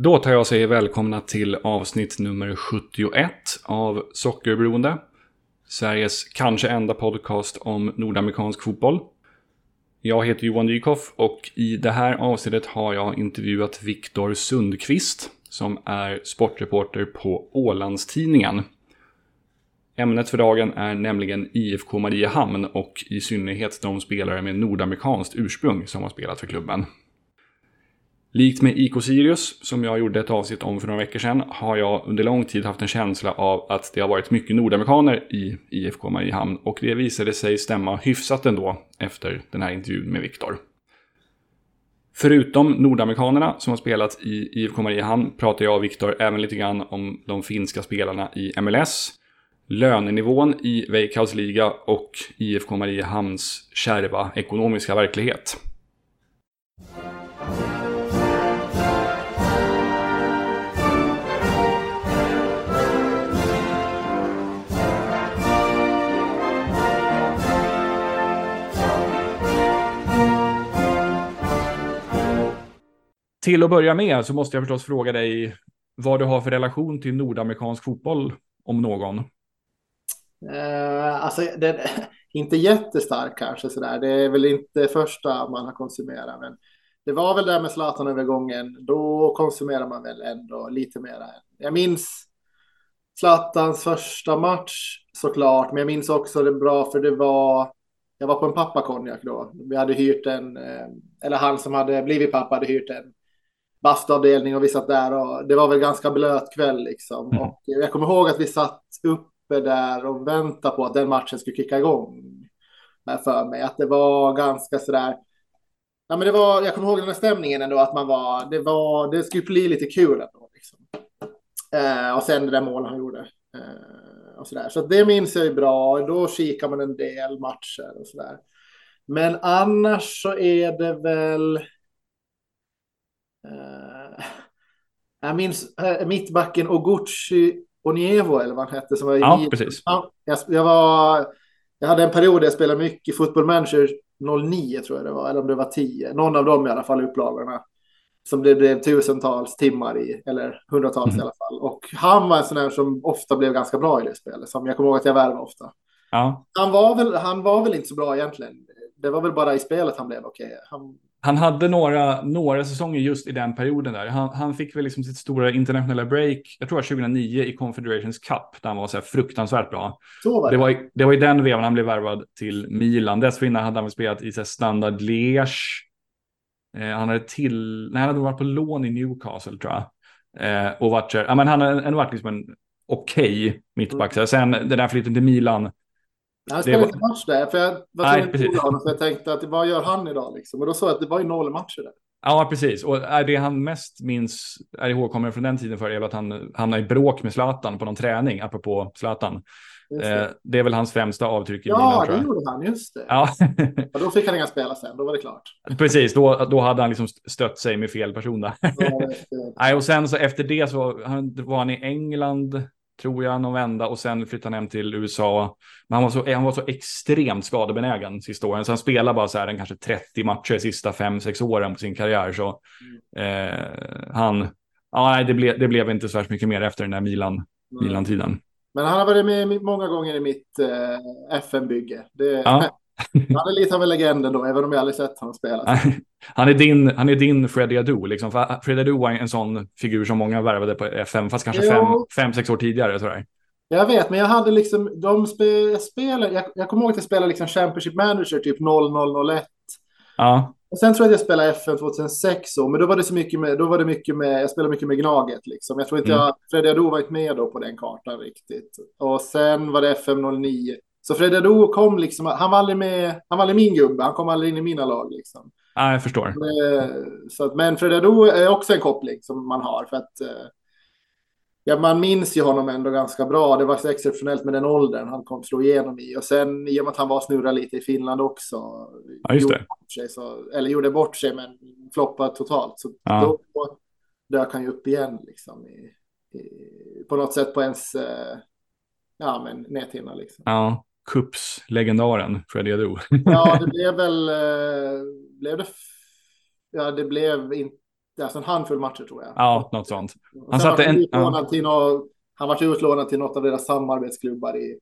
Då tar jag och säger välkomna till avsnitt nummer 71 av Sockerberoende. Sveriges kanske enda podcast om nordamerikansk fotboll. Jag heter Johan Dykhoff och i det här avsnittet har jag intervjuat Viktor Sundqvist som är sportreporter på Ålandstidningen. Ämnet för dagen är nämligen IFK Mariehamn och i synnerhet de spelare med nordamerikanskt ursprung som har spelat för klubben. Likt med IK Sirius, som jag gjorde ett avsnitt om för några veckor sedan, har jag under lång tid haft en känsla av att det har varit mycket nordamerikaner i IFK Mariehamn och det visade sig stämma hyfsat ändå efter den här intervjun med Viktor. Förutom nordamerikanerna som har spelat i IFK Mariehamn pratar jag och Viktor även lite grann om de finska spelarna i MLS, lönenivån i Veikkaus liga och IFK Mariehamns kärva ekonomiska verklighet. Till att börja med så måste jag förstås fråga dig vad du har för relation till nordamerikansk fotboll, om någon. Uh, alltså, den, inte jättestark kanske sådär. Det är väl inte första man har konsumerat. Men det var väl där med Zlatan-övergången. Då konsumerar man väl ändå lite mer. Jag minns Zlatans första match såklart. Men jag minns också det bra för det var. Jag var på en pappakonjak då. Vi hade hyrt en. Eh, eller han som hade blivit pappa hade hyrt en bastuavdelning och vi satt där och det var väl ganska blöt kväll liksom. Mm. Och jag kommer ihåg att vi satt uppe där och väntade på att den matchen skulle kicka igång. För mig att det var ganska sådär. Ja, men det var, jag kommer ihåg den här stämningen ändå att man var, det var, det skulle bli lite kul ändå. Liksom. Eh, och sen det där målet han gjorde. Eh, och så där. så det minns jag ju bra. Då kikar man en del matcher och så där. Men annars så är det väl. Uh, jag minns uh, mittbacken Oguchi Onievo eller vad han hette. Som var ja, i, precis. Ja, jag, jag, var, jag hade en period där jag spelade mycket Football Manager 09 tror jag det var, eller om det var 10. Någon av dem i alla fall upplagorna. Som det blev tusentals timmar i, eller hundratals mm. i alla fall. Och han var en sån där som ofta blev ganska bra i det spelet. Som jag kommer ihåg att jag värvade ofta. Ja. Han, var väl, han var väl inte så bra egentligen. Det var väl bara i spelet han blev okej. Okay. Han han hade några, några säsonger just i den perioden där. Han, han fick väl liksom sitt stora internationella break, jag tror det var 2009 i Confederations Cup, där han var så här fruktansvärt bra. Så var det. Det, var, det var i den vevan han blev värvad till Milan. Dessförinnan hade han väl spelat i så standard Liège. Eh, han hade till, nej han hade varit på lån i Newcastle tror jag. Eh, och varit, ja, men han hade varit liksom en okej okay mittback. Mm. Sen den där flytten till Milan han spelade inte match där, för jag var Nej, precis. Honom, för jag tänkte att vad gör han idag liksom? Och då såg jag att det var ju noll matcher där. Ja, precis. Och det han mest minns, är ihågkommer från den tiden för är att han hamnade i bråk med Zlatan på någon träning, apropå Zlatan. Det. Eh, det. är väl hans främsta avtryck i Ja, Milan, det gjorde han, just det. Ja. ja, då fick han inga spela sen, då var det klart. Precis, då, då hade han liksom stött sig med fel person där. Nej, och sen så efter det så var han i England tror jag, någon vända och sen flyttade han hem till USA. Men han var så, han var så extremt skadebenägen sista åren, så han spelade bara så här en kanske 30 matcher de sista 5-6 åren på sin karriär. Så eh, han, ja, nej, det, ble, det blev inte så värst mycket mer efter den där Milan, Milan-tiden. Men han har varit med många gånger i mitt eh, FN-bygge. Ja. Han är lite av en legend ändå, även om jag aldrig sett honom spela. Han är din, han är din Freddie Adu, liksom. För Freddie Adu var en sån figur som många värvade på FM, fast kanske fem, fem, sex år tidigare. Tror jag. jag vet, men jag hade liksom, de spe, spelade, jag, jag kommer ihåg att jag spelade liksom Championship Manager typ 0001. Ja. Och sen tror jag att jag spelade FM 2006, så, men då var det så mycket med, då var det mycket med, jag spelade mycket med Gnaget liksom. Jag tror inte mm. jag, Freddie Adu var inte med då på den kartan riktigt. Och sen var det FM 09. Så Fred Ado kom liksom, han var aldrig med, han var aldrig min gubbe, han kom aldrig in i mina lag liksom. Ja, jag förstår. Eh, så att, men Fred Ado är också en koppling som man har för att eh, ja, man minns ju honom ändå ganska bra. Det var så exceptionellt med den åldern han kom slå igenom i och sen i och med att han var snurra lite i Finland också. Ja, just det. Sig, så, eller gjorde bort sig men floppade totalt. Så ja. då dök han ju upp igen liksom i, i, på något sätt på ens eh, ja, men näthinna liksom. Ja. Cups-legendaren Freddie Adu. ja, det blev väl, blev det, ja det blev inte alltså en handfull matcher tror jag. Ja, något sånt. Han, satte en, ja. något, han var utlånad till något av deras samarbetsklubbar i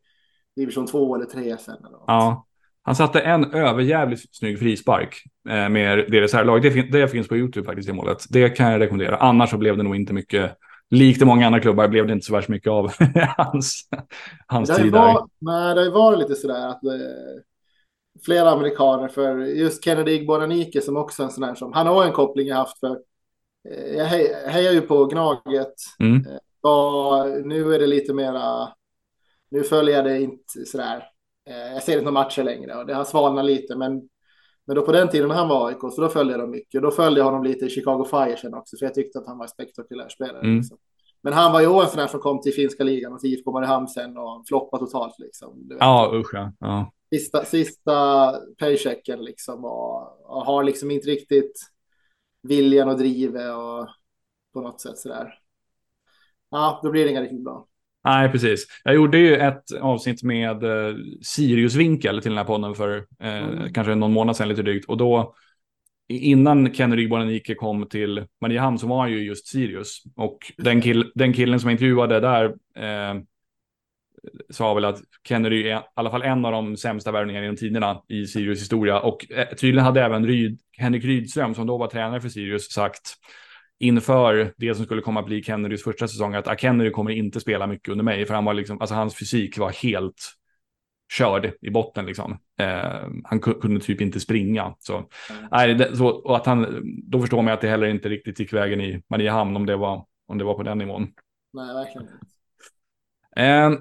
division 2 eller 3 sen. Eller ja, han satte en överjävligt snygg frispark eh, med det reservlag. Det, fin det finns på YouTube faktiskt i målet. Det kan jag rekommendera. Annars så blev det nog inte mycket likt i många andra klubbar blev det inte så värst mycket av hans, hans tid där. Nej, det var lite sådär att eh, flera amerikaner, för just Kennedy Igboranike som också en sån här som, han har en koppling jag haft för, eh, jag hejar ju på Gnaget. Mm. Och eh, nu är det lite mera, nu följer jag det inte sådär, jag ser inte några matcher längre och det har svalnat lite, men men då på den tiden han var AIK, så då följde jag dem mycket. Då följde jag honom lite i Chicago Fire sen också, för jag tyckte att han var en spektakulär spelare. Mm. Liksom. Men han var ju en sån här som kom till finska ligan och till IFK Mariehamn sen och floppade totalt liksom. Ja, usch ja. Sista, sista paychecken liksom och, och, har liksom inte riktigt viljan och drivet och på något sätt sådär. Ja, då blir det inga riktigt bra. Nej, precis. Jag gjorde ju ett avsnitt med eh, Sirius-vinkel till den här podden för eh, mm. kanske någon månad sedan lite drygt. Och då, innan Kenny Rygboranike kom till Mariehamn så var han ju just Sirius. Och den, kill, den killen som jag intervjuade där eh, sa väl att Kennedy är i alla fall en av de sämsta värvningarna genom tiderna i Sirius historia. Och eh, tydligen hade även Ryd, Henrik Rydström, som då var tränare för Sirius, sagt inför det som skulle komma att bli Kennedys första säsong att ah, Kennedy kommer inte spela mycket under mig för han var liksom, alltså hans fysik var helt körd i botten liksom. Eh, han kunde typ inte springa. Så, mm. nej, det, så, och att han, då förstår man att det heller inte riktigt gick vägen i Mariehamn om det var, om det var på den nivån. Nej, verkligen eh,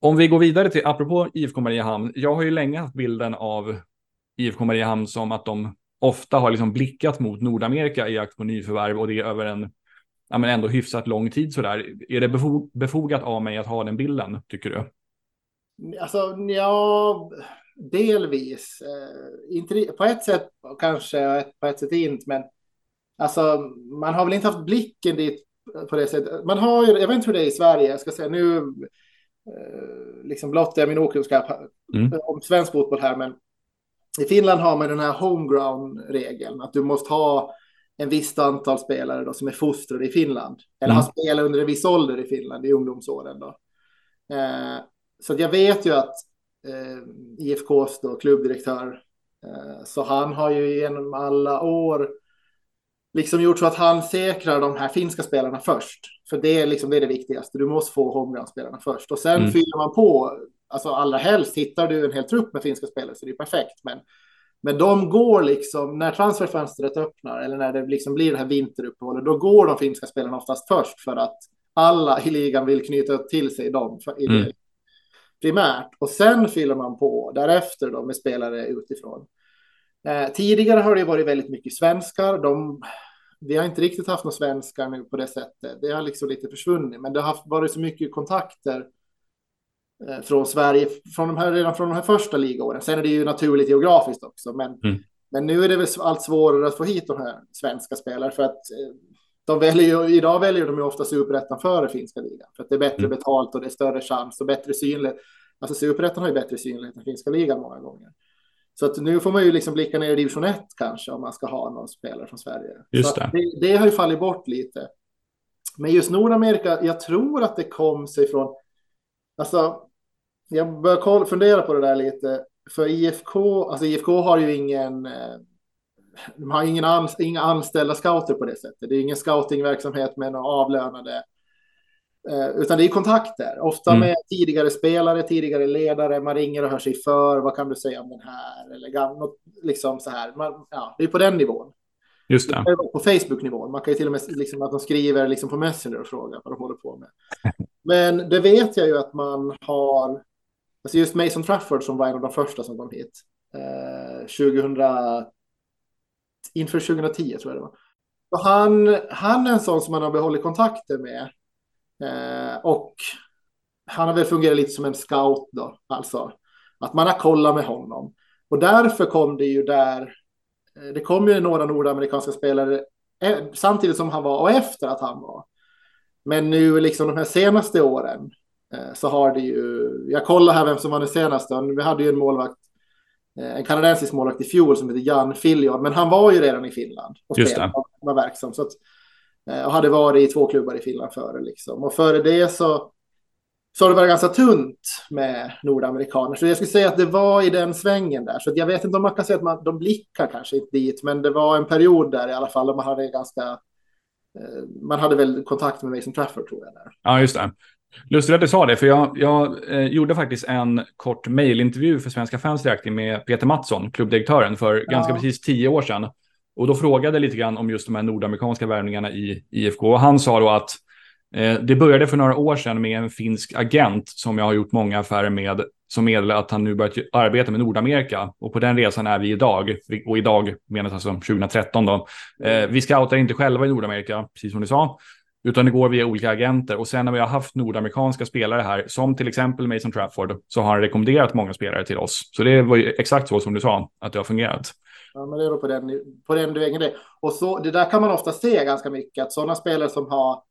om vi går vidare till, apropå IFK Mariehamn, jag har ju länge haft bilden av IFK Mariehamn som att de ofta har liksom blickat mot Nordamerika i jakt på nyförvärv och det är över en ja, men ändå hyfsat lång tid sådär. Är det befogat av mig att ha den bilden, tycker du? Alltså, ja, delvis. Eh, inte, på ett sätt kanske, på ett sätt inte, men alltså, man har väl inte haft blicken dit på det sättet. Man har ju, jag vet inte hur det är i Sverige, jag ska säga nu, eh, liksom blottar jag min okunskap mm. om svensk fotboll här, men i Finland har man den här homeground-regeln, att du måste ha en visst antal spelare då, som är fostrade i Finland. Eller mm. har spelat under en viss ålder i Finland i ungdomsåren. Då. Eh, så jag vet ju att eh, IFKs då, klubbdirektör, eh, så han har ju genom alla år liksom gjort så att han säkrar de här finska spelarna först. För det är liksom det, är det viktigaste. Du måste få homeground-spelarna först. Och sen mm. fyller man på alltså allra helst hittar du en hel trupp med finska spelare så det är perfekt. Men, men de går liksom, när transferfönstret öppnar eller när det liksom blir det här vinteruppehållet, då går de finska spelarna oftast först för att alla i ligan vill knyta till sig dem för, mm. primärt. Och sen fyller man på därefter då med spelare utifrån. Eh, tidigare har det varit väldigt mycket svenskar. De, vi har inte riktigt haft några svenskar nu på det sättet. Det har liksom lite försvunnit, men det har varit så mycket kontakter från Sverige från de här, redan från de här första ligaåren. Sen är det ju naturligt geografiskt också, men, mm. men nu är det väl allt svårare att få hit de här svenska spelare för att eh, de väljer ju, idag väljer de ju ofta superettan före finska ligan för att det är bättre mm. betalt och det är större chans och bättre synlighet. Alltså superettan har ju bättre synlighet än finska ligan många gånger. Så att nu får man ju liksom blicka ner i division 1 kanske om man ska ha någon spelare från Sverige. Just det. det. det. har ju fallit bort lite. Men just Nordamerika, jag tror att det kom sig från, alltså jag börjar fundera på det där lite. För IFK, alltså IFK har ju ingen, eh, de har ingen an, inga anställda scouter på det sättet. Det är ingen scoutingverksamhet med några avlönade. Eh, utan det är kontakter, ofta mm. med tidigare spelare, tidigare ledare. Man ringer och hör sig för. Vad kan du säga om den här? Eller något, liksom så här. Man, ja, det är på den nivån. Just det. På Facebook-nivån. Man kan ju till och med liksom att de skriver liksom på Messenger och frågar vad de håller på med. Men det vet jag ju att man har Alltså just Mason Trafford som var en av de första som kom hit. Eh, 2000, inför 2010 tror jag det var. Och han, han är en sån som man har behållit kontakter med. Eh, och han har väl fungerat lite som en scout då, alltså. Att man har kollat med honom. Och därför kom det ju där, eh, det kom ju några nordamerikanska spelare eh, samtidigt som han var och efter att han var. Men nu liksom de här senaste åren så har det ju, jag kollar här vem som var den senaste, vi hade ju en målvakt eh, en kanadensisk målvakt i fjol som heter Jan Fillion, men han var ju redan i Finland och Just spelade, var verksam. Så att, eh, och hade varit i två klubbar i Finland före. Liksom. Och före det så, så har det varit ganska tunt med nordamerikaner. Så jag skulle säga att det var i den svängen där. Så jag vet inte om man kan säga att man, de blickar kanske inte dit, men det var en period där i alla fall där man hade ganska eh, man hade väl kontakt med Mason Trafford tror jag. Där. Ja, just det. Lustigt att du sa det, för jag, jag eh, gjorde faktiskt en kort mejlintervju för Svenska fans räkning med Peter Mattsson, klubbdirektören, för Ja. ganska precis tio år sedan. Och då frågade jag lite grann om just de här nordamerikanska värvningarna i IFK. Och han sa då att eh, det började för några år sedan med en finsk agent som jag har gjort många affärer med, som meddelade att han nu börjat arbeta med Nordamerika. Och på den resan är vi idag. Och idag menas alltså 2013 då. Eh, vi scoutar inte själva i Nordamerika, precis som du sa. Utan det går via olika agenter. Och sen när vi har haft nordamerikanska spelare här, som till exempel Mason Trafford, så har han rekommenderat många spelare till oss. Så det var ju exakt så som du sa, att det har fungerat. Ja, men det är då på den, på den vägen det. Och så, det där kan man ofta se ganska mycket, att sådana spelare som har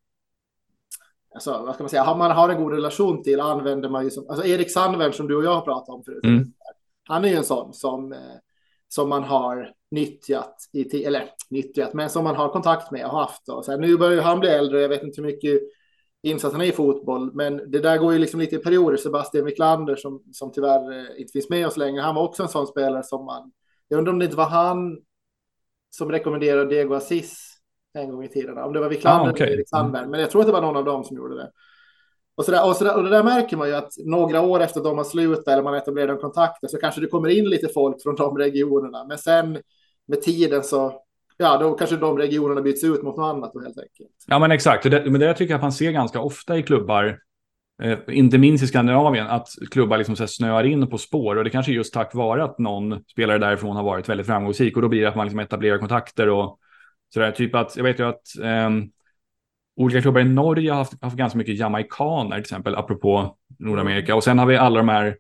Alltså, vad ska man säga, har man har en god relation till använder man ju som, alltså Erik Sandvern som du och jag har pratat om förut. Mm. Han är ju en sån som, eh, som man har nyttjat, i, eller nyttjat, men som man har kontakt med och haft. Och så här, nu börjar han bli äldre och jag vet inte hur mycket insatt han är i fotboll, men det där går ju liksom lite i perioder. Sebastian Wiklander som, som tyvärr eh, inte finns med oss längre, han var också en sån spelare som man, jag undrar om det inte var han som rekommenderade Diego Assis en gång i tiden. Om det var Wiklander Ah, okej. eller Sandberg, men jag tror att det var någon av dem som gjorde det. Och, så där, och, så där, och det där märker man ju att några år efter de har slutat eller man etablerar en kontakt så kanske det kommer in lite folk från de regionerna. Men sen med tiden så, ja, då kanske de regionerna byts ut mot något annat då, helt enkelt. Ja, men exakt. Det, men det tycker jag att man ser ganska ofta i klubbar, eh, inte minst i Skandinavien, att klubbar liksom så här snöar in på spår. Och det kanske är just tack vare att någon spelare därifrån har varit väldigt framgångsrik. Och då blir det att man liksom etablerar kontakter och sådär. Typ att, jag vet ju att eh, olika klubbar i Norge har haft, haft ganska mycket jamaikaner, till exempel, apropå Nordamerika. Och sen har vi alla de här,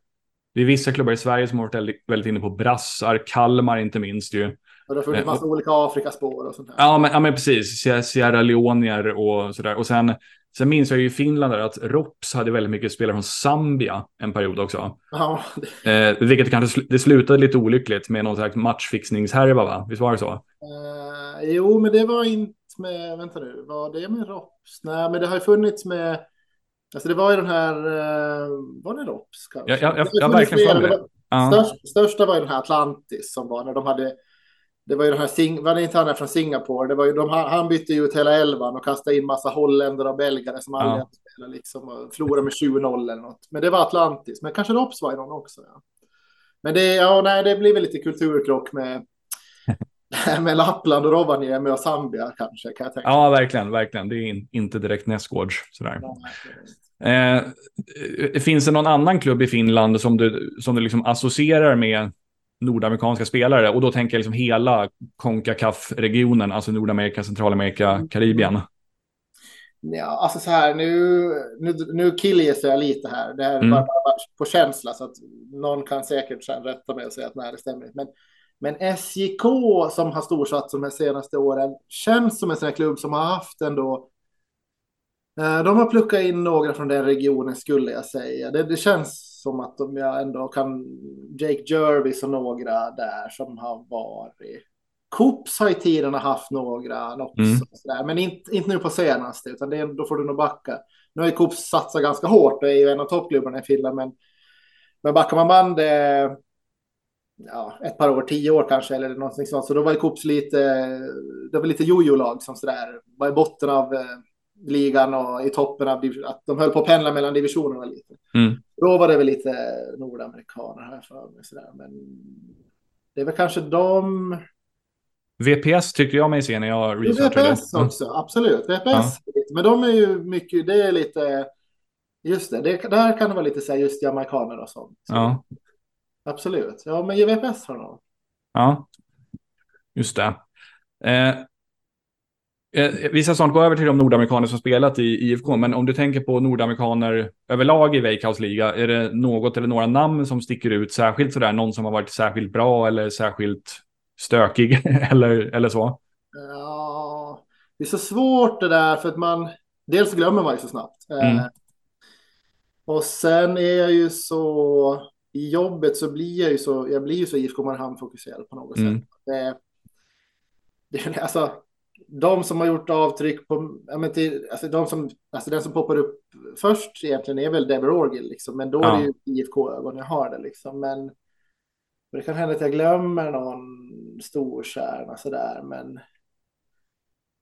det är vissa klubbar i Sverige som har varit väldigt, väldigt inne på brassar, Kalmar inte minst ju. Och det har funnits massa olika Afrikaspår och sånt här. Ja, men, ja, men precis. Sierra- Leonier och sådär. Och sen, sen minns jag ju i Finland där att Rops hade väldigt mycket spelare från Zambia en period också. Ja, Eh, vilket kanske det slutade lite olyckligt med någon slags matchfixningshärva, va? Visst var det så? eh, jo, men det var inte med, vänta nu, var det med Rops? Nej, men det har ju funnits med, alltså det var ju den här, eh, var det Rops kanske? Ja, ja, ja, Det ja, har funnits verkligen för det var- Störst, största var ju den här Atlantis som var när de hade det var ju den här, Sing, var det inte han från Singapore? Det var ju, de, han bytte ju ut hela elvan och kastade in massa holländare och belgare som aldrig hade spelat liksom och förlorade med 20-0 eller något. Men det var Atlantis, men kanske Rops var i någon också. Ja. Men det, ja, nej, det blir väl lite kulturkrock med, med Lappland och Rovaniemi och Zambia kanske, kan jag tänka. ja verkligen, verkligen. Det är in, inte direkt nästgårds. Sådär. Eh, eh, finns det någon annan klubb i Finland som du, som du liksom associerar med nordamerikanska spelare? Och då tänker jag liksom hela Concacaf-regionen, alltså Nordamerika, Centralamerika, Karibien. Ja, alltså så här, nu, nu, nu killgissar jag lite här. Det här är Mm. bara, bara på känsla, så att någon kan säkert rätta mig och säga att nej, det stämmer inte. Men, men SJK som har storsatt de här senaste åren känns som en sån här klubb som har haft ändå. Eh, de har plockat in några från den regionen skulle jag säga. Det, det känns som att de jag ändå kan. Jake Jervis och några där som har varit. Coops har i tiden haft några också, Mm. sådär, men inte, inte nu på senaste, utan det, då får du nog backa. Nu har ju Coops satsat ganska hårt och är ju en av toppklubbarna i Finland, men, men backar man band eh, ja, ett par år, tio år kanske, eller någonting sånt, så då var ju Coops lite, det var lite jojo-lag som sådär, var i botten av eh, ligan och i toppen av att de höll på att pendla mellan divisionerna lite. Mm. Då var det väl lite nordamerikaner här för mig, sådär, men det är väl kanske de VPS tyckte jag mig se när jag researchade. VPS också, absolut. VPS, men de är ju mycket, det är lite, just det, det där kan det vara lite så här just jamaikaner och sånt. Så, Ja, Absolut, ja men VPS har de. ja. Just det. Eh, eh, vi ska snart gå över till de nordamerikaner som spelat i IFK, men om du tänker på nordamerikaner överlag i Veikkaus liga, är det något eller några namn som sticker ut särskilt sådär? Någon som har varit särskilt bra eller särskilt stökig eller, eller så? Ja, det är så svårt det där för att man, dels glömmer man ju så snabbt. Eh, Mm. Och sen är jag ju så, i jobbet så blir jag ju så, jag blir ju så IFK Mariehamn-fokuserad på något Mm. sätt. Det, det, alltså, de som har gjort avtryck på, ja, men till, alltså, de som, alltså den som poppar upp först egentligen är väl Deborah Orgil, liksom, men då Ja. är det ju IFK-ögon jag har det liksom. Men det kan hända att jag glömmer någon storstjärna sådär, men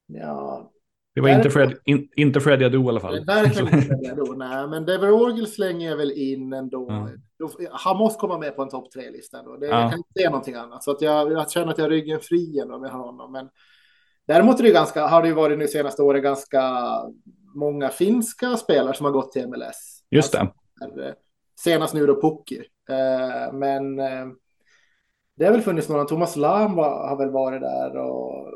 ja, Det var inte, Fred, in, inte Freddy Adu i alla fall. verkligen inte det då. Nej, men Deborah Orgil slänger jag väl in ändå. Ja. Då, han måste komma med på en topp tre-lista ändå. Det, Ja. Jag kan inte se någonting annat. Så att jag, jag känner att jag har ryggen fri ändå med honom. Men däremot är det ganska, har det ju varit nu senaste året ganska många finska spelare som har gått till MLS. Just det. Alltså, eh, senast nu då Pukki. Eh, men eh, det har väl funnits några. Thomas Lahm var, har väl varit där. Och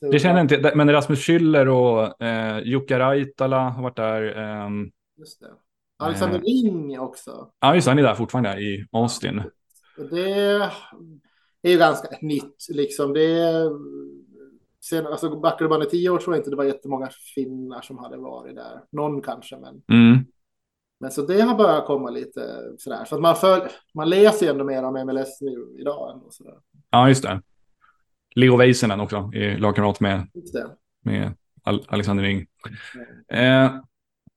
Det känner inte, men Rasmus Schüller och eh, Jukka Raitala har varit där. ehm, Just det. Alexander Eh. Ring också. ja, just det, han är där fortfarande i Austin. Det är ju ganska nytt liksom. Det är, sen, alltså backar du bandet tio år tror jag inte det var jättemånga finnar som hade varit där. Någon kanske, men, Mm. men så det har börjat komma lite sådär. Så att man, för, man läser ju ändå mer om MLS nu idag. Ändå, sådär. Ja, just det. Leo Väisänen också, är lagkamrat med, med Al- Alexander Ring. Eh,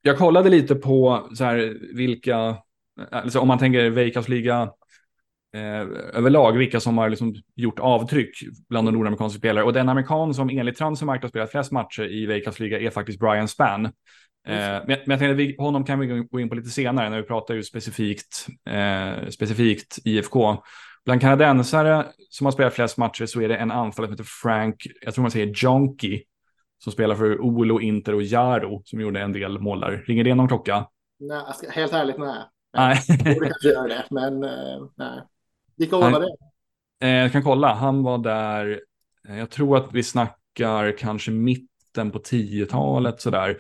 jag kollade lite på så här, vilka, alltså om man tänker Veikkaus liga eh, överlag, vilka som har liksom gjort avtryck bland de nordamerikanska spelare. Och den amerikan som enligt Transfermarkt har spelat flest matcher i Veikkaus liga är faktiskt Brian Spann. Eh, men, men jag tänkte att vi, honom kan vi gå in på lite senare när vi pratar ju specifikt, eh, specifikt IFK. Bland kanadensare som har spelat flest matcher så är det en anfallare som heter Frank, jag tror man säger Jonky, som spelar för Olo, Inter och Jaro som gjorde en del mål där. Ringer det någon klocka? Nej, helt ärligt, nej. Nej. Det kanske gör det, men eh, nej. Vilka år var det? Eh, jag kan kolla, han var där, eh, jag tror att vi snackar kanske mitten på 10-talet sådär.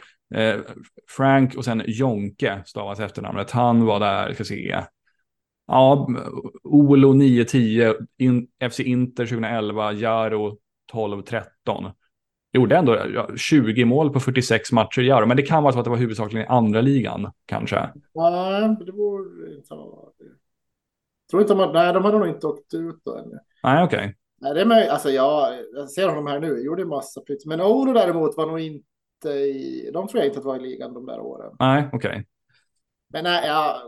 Frank och sen Jonke stavas efternamnet. Han var där, ska se. Ja, Olo 9-10, in, FC Inter 2011, Jaro 12-13. Gjorde ändå ja, 20 mål på 46 matcher i Jaro, men det kan vara så att det var huvudsakligen i andra ligan kanske. Nej, det borde inte ha. Tror inte har, nej, de hade nog inte åkt ut då ännu. Nej, okej. Nej, det är möjligt. Alltså, jag, jag ser honom här nu. Gjorde en massa prytt. Men Olo däremot var nog inte i... De tror jag inte att var i ligan de där åren. Nej, okej. Men nej, ja,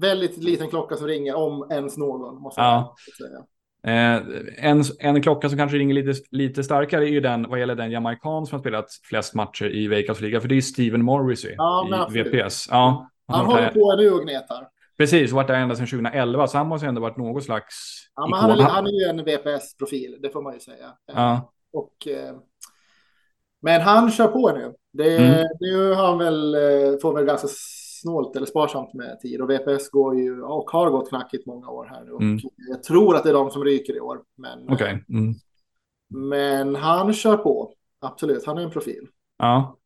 väldigt liten klocka som ringer om ens någon. Måste Ja. säga. Eh, en, en klocka som kanske ringer lite, lite starkare är ju den vad gäller den jamaican som har spelat flest matcher i Vegas liga, för det är Steven Morrissey Ja, i. VPS. Ja, Han har varit håller på nu och gnetar. Precis, varit där ända sedan 2011, så han måste ändå varit någon slags Ja, men han, är, han är ju en VPS-profil, det får man ju säga. Ja, Och, eh, men han kör på nu. Det, Mm. Nu har han väl, eh, får väl ganska snålt eller sparsamt med tid. Och VPS går ju, och har gått knackigt många år här nu. Mm. Jag tror att det är de som ryker i år. Men, okej. Mm. men han kör på. Absolut, han är en profil. Ja,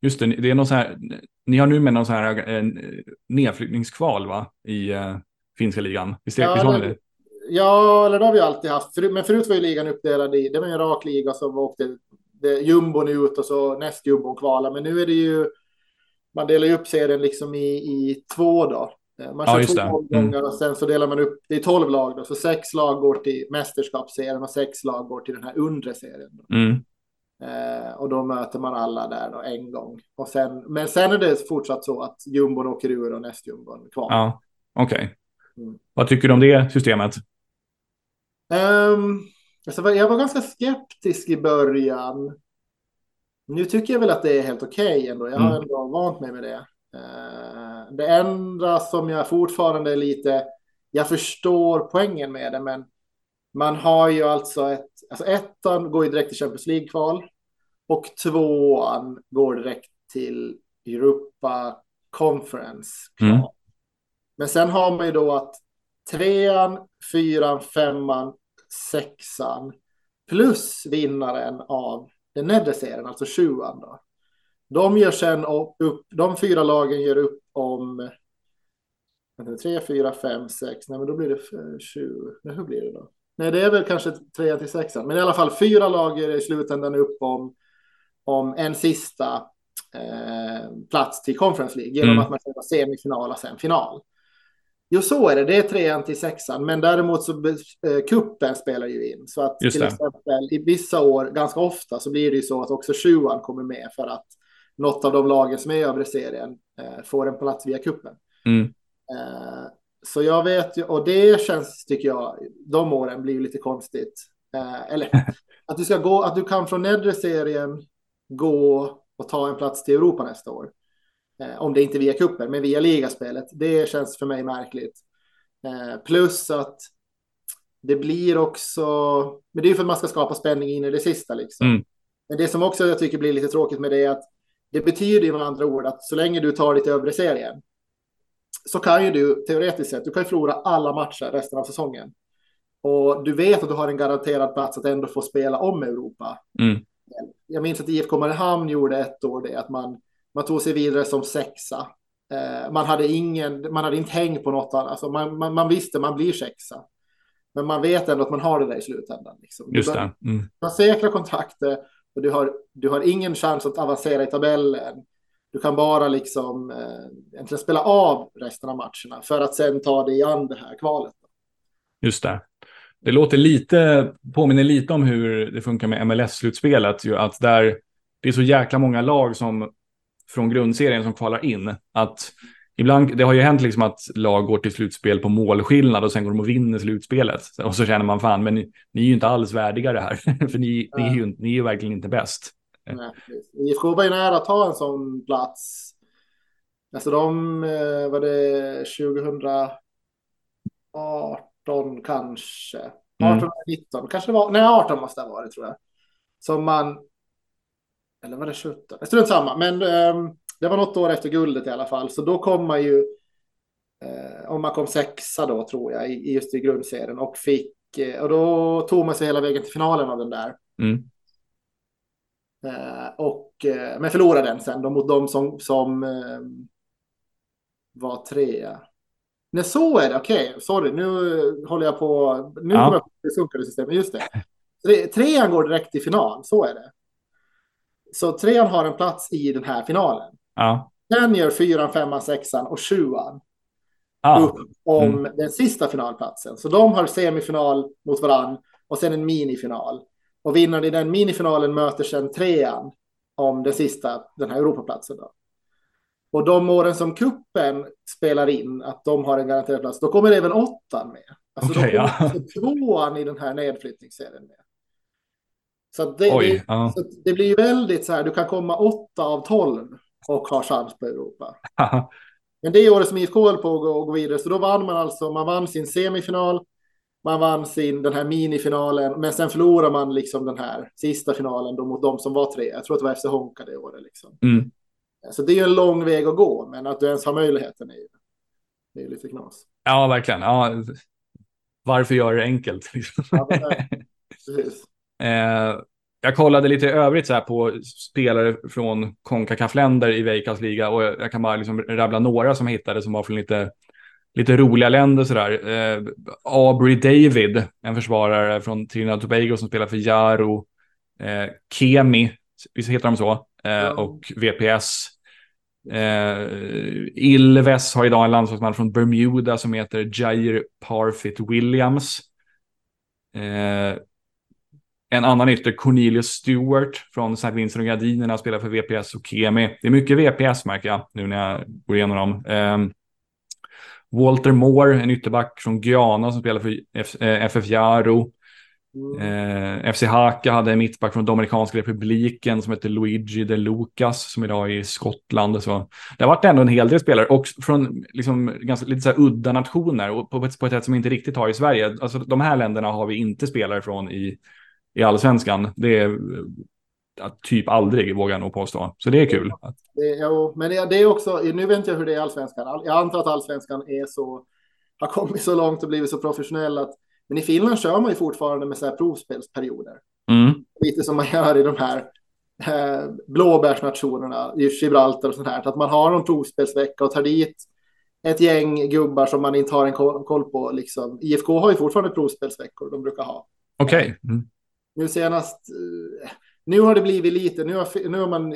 just det. Det är någon så här, ni har nu med någon så här eh, nedflyttningskval va? I eh, finska ligan. Visst, Ja, visst har ni det-? Ja, eller det har vi alltid haft. Men förut var ju ligan uppdelad i, det var en rak liga som åkte det, jumbon ut och så näst jumbon kvala. Men nu är det ju, man delar ju upp serien liksom i, i två då. Eh, Man Ja, kör just två omgångar och sen så delar man upp, det är tolv lag då, så sex lag går till mästerskapsserien och sex lag går till den här undre serien. Mm. Eh, och då möter man alla där då en gång. Och sen, men sen är det fortsatt så att jumbon åker ur och nästjumbon kvar. Ja, okej. Mm. Vad tycker du om det systemet? Um, alltså, jag var ganska skeptisk i början. Nu tycker jag väl att det är helt okej ändå. Jag har Mm. ändå vant mig med det. Eh, det enda som jag fortfarande är lite... Jag förstår poängen med det, men man har ju alltså ett... Alltså ettan går ju direkt till Champions League-kval och tvåan går direkt till Europa Conference-kval. Mm. Men sen har man ju då att trean, fyran, femman, sexan plus vinnaren av den nedre serien, alltså sjuan då. De gör sen upp, de fyra lagen gör upp om tre, fyra, fem, sex, nej men då blir det sju, nej hur blir det då? Nej det är väl kanske tre till sexan, men i alla fall fyra lag gör i slutändan upp om, om en sista eh, plats till Conference League genom Mm. att man spelar semifinal och sen final. Jo, så är det. Det är trean till sexan. Men däremot så eh, kuppen spelar ju in. Så att till exempel i vissa år, ganska ofta, så blir det ju så att också sjuan kommer med för att något av de lagen som är i övre serien eh, får en plats via kuppen. Mm. Eh, så jag vet ju, och det känns, tycker jag, de åren blir lite konstigt. Eh, eller att du ska gå, att du kan från nedre serien gå och ta en plats till Europa nästa år. Eh, om det inte är via kuppen, men via ligaspelet. Det känns för mig märkligt. Eh, plus att det blir också, men det är för att man ska skapa spänning in i det sista liksom. Mm. Men det som också jag tycker blir lite tråkigt med det är att det betyder ju med andra ord att så länge du tar ditt övre serien så kan ju du teoretiskt sett, du kan ju förlora alla matcher resten av säsongen. Och du vet att du har en garanterad plats att ändå få spela om Europa. Mm. Jag minns att IFK Mariehamn gjorde ett år det, att man, man tog sig vidare som sexa. Eh, man hade ingen, man hade inte häng på något annat, alltså man, man, man visste man blir sexa. Men man vet ändå att man har det där i slutändan. Liksom. Just det. Mm. Man säkrar kontraktet och du har, du har ingen chans att avancera i tabellen. Du kan bara liksom eh, spela av resten av matcherna för att sen ta dig an det här kvalet. Just det. Det låter lite, påminner lite om hur det funkar med MLS-slutspelet. Att där det är så jäkla många lag som från grundserien som kvalar in. Att ibland, det har ju hänt liksom att lag går till slutspel på målskillnad och sen går de och vinner slutspelet. Och så känner man fan, men ni, ni är ju inte alls värdiga det här. För ni, ni, är ju, ni är ju verkligen inte bäst. IFK var ju nära att ta en sån plats. Alltså de, eh, var det 2018 kanske? 18 mm. 19, kanske det var, nej 18 måste det ha varit tror jag. Som man, eller var det 17? Strunt samma, men um, det var något år efter guldet i alla fall. Så då kom man ju, uh, om man kom sexa då tror jag, i, just i grundserien och fick, uh, och då tog man sig hela vägen till finalen av den där. Mm. Uh, och, men förlorade den sen då mot de som, som var trea. Nej, så är det. Okej, okay. sorry. Nu håller jag på. Nu ja. kommer jag på det systemet. Just det. trean går direkt till final. Så är det. Så trean har en plats i den här finalen. Ja. Sen gör fyran, femman, sexan och sjuan ja. upp om mm. den sista finalplatsen. Så de har semifinal mot varann och sen en minifinal. Och vinnaren i den minifinalen möter sen trean om den sista, den här Europaplatsen. Då. Och de åren som kuppen spelar in att de har en garanterad plats, då kommer även åttan med. Alltså okay, då kommer ja. Tvåan i den här nedflyttningsserien med. Så, det, Oj, ja. så det blir ju väldigt så här, du kan komma åtta av tolv och ha chans på Europa. Men det året som IFK höll på att gå, gå vidare, så då vann man alltså, man vann sin semifinal, man vann sin den här minifinalen, men sen förlorar man liksom den här sista finalen då mot de som var tre. Jag tror att det var FC Honka det året liksom. Mm. Så det är ju en lång väg att gå, men att du ens har möjligheten är ju, det är lite knas. Ja, verkligen. Ja, varför göra det enkelt? ja, precis. Eh, jag kollade lite övrigt så här på spelare från Concacaf-länder i Veikas liga och jag kan bara liksom rabbla några som jag hittade som var från lite, lite roliga länder sådär. Eh, Aubrey David, en försvarare från Trinidad och Tobago som spelar för Jaro. Eh, Kemi, visst heter de så? Eh, och VPS. Eh, Ilves har idag en landslagsman från Bermuda som heter Jair Parfit Williams. Eh, en annan ytter, Cornelius Stewart från St. Vincent och Gardinerna, spelar för VPS och Kemi. Det är mycket VPS märker jag nu när jag går igenom dem. Eh, Walter Moore, en ytterback från Guyana som spelar för F FF Jaro. Eh, FC Haka hade en mittback från Dominikanska republiken som heter Luigi de Lucas som idag är i Skottland. Så det har varit ändå en hel del spelare och från liksom, ganska, lite så här udda nationer och på, på ett sätt som vi inte riktigt har i Sverige. Alltså, de här länderna har vi inte spelare från i, i allsvenskan. Det är typ aldrig, vågar jag nog påstå. Så det är kul. Det, jo, men det, det är också, nu vet jag hur det är i allsvenskan. Jag antar att allsvenskan är så, har kommit så långt och blivit så professionell att men i Finland kör man ju fortfarande med så här provspelsperioder. Mm. Lite som man gör i de här eh, blåbärsnationerna, i Gibraltar och sånt här. Att man har en provspelsvecka och tar dit ett gäng gubbar som man inte har en koll på. Liksom. IFK har ju fortfarande provspelsveckor de brukar ha. Okej. Okay. Mm. Nu senast, eh, nu har det blivit lite, nu har, nu har man,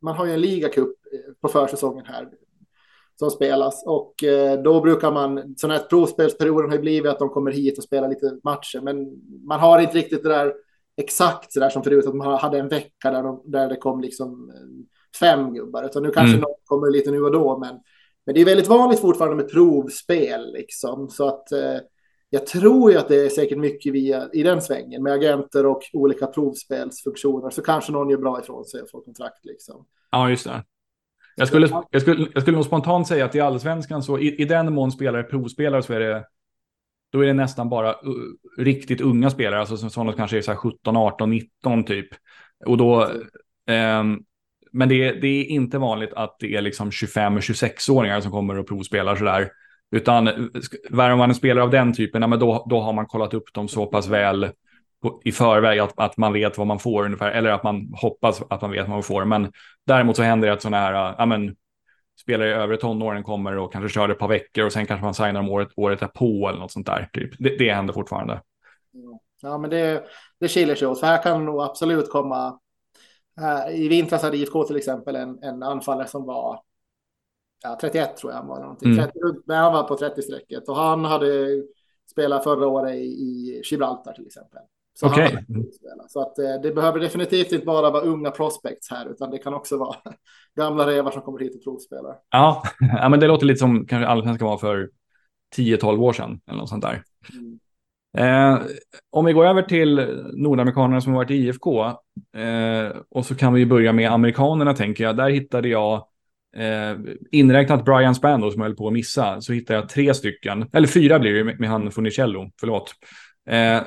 man har ju en ligacup eh, på försäsongen här som spelas. Och eh, då brukar man, sån här provspelsperioden har ju blivit att de kommer hit och spelar lite matcher, men man har inte riktigt det där exakt så där som förut, att man hade en vecka där, de, där det kom liksom eh, fem gubbar, utan nu kanske mm. någon kommer lite nu och då, men, men det är väldigt vanligt fortfarande med provspel liksom, så att eh, jag tror ju att det är säkert mycket via, i den svängen med agenter och olika provspelsfunktioner så kanske någon gör bra ifrån sig och får kontrakt liksom. Ja, just det. Jag skulle, jag, skulle, jag skulle nog spontant säga att i allsvenskan så i, i den mån spelare provspelare så är det då är det nästan bara uh, riktigt unga spelare, alltså som sådana kanske är så 17, 18, 19 typ. Och då, eh, men det, det, är inte vanligt att det är liksom 25 26-åringar som kommer och provspelar sådär. Utan eh, värvar man en spelare av den typen, ja, men då, då har man kollat upp dem så pass väl i förväg att, att man vet vad man får ungefär, eller att man hoppas att man vet vad man får. Men däremot så händer det att sådana här, eh, ja men, spelare i övre tonåren kommer och kanske kör det ett par veckor och sen kanske man signar dem året, året är på eller något sånt där. Typ. Det, det händer fortfarande. Ja, men det, det skiljer sig åt, för här kan nog absolut komma. Äh, I vintras hade IFK till exempel en, en anfallare som var ja, 31 tror jag han var. Någonting. Mm. 30, han var på 30-strecket och han hade spelat förra året i, i Gibraltar till exempel. Så, okay. så att eh, det behöver definitivt inte bara vara unga prospects här, utan det kan också vara gamla revar som kommer hit och provspelar. Ja, ja men det låter lite som kanske allsvenskan var för 10-12 år sedan eller något sånt där. Mm. Eh, om vi går över till nordamerikanerna som har varit i IFK eh, och så kan vi börja med amerikanerna tänker jag. Där hittade jag eh, inräknat Brian Spando som jag höll på att missa så hittade jag tre stycken, eller fyra blir det med, med han Funicello, förlåt. Eh,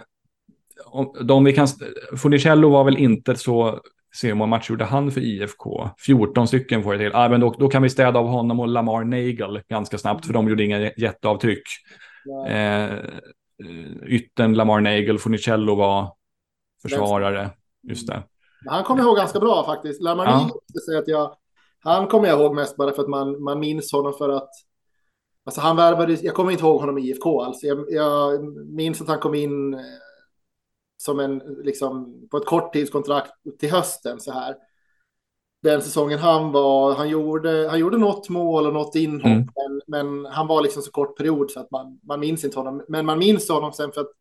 de vi kan, Funicello var väl inte så se hur många matcher gjorde han för IFK? 14 stycken får jag till. Ah, men då, då kan vi städa av honom och Lamar Nagel ganska snabbt, för de gjorde inga jätteavtryck. Eh, ytten Lamar Nagel, Funicello var försvarare. Just det. Han kommer ihåg ganska bra faktiskt. Lamar ja. Nagel, säga att jag, han kommer jag ihåg mest bara för att man, man minns honom för att Alltså han värvade, jag kommer inte ihåg honom i IFK alls. Jag, jag minns att han kom in som en, liksom, på ett korttidskontrakt till hösten så här. Den säsongen han var, han gjorde, han gjorde något mål och något inhopp, mm. men, men, han var liksom så kort period så att man, man minns inte honom. Men man minns honom sen för att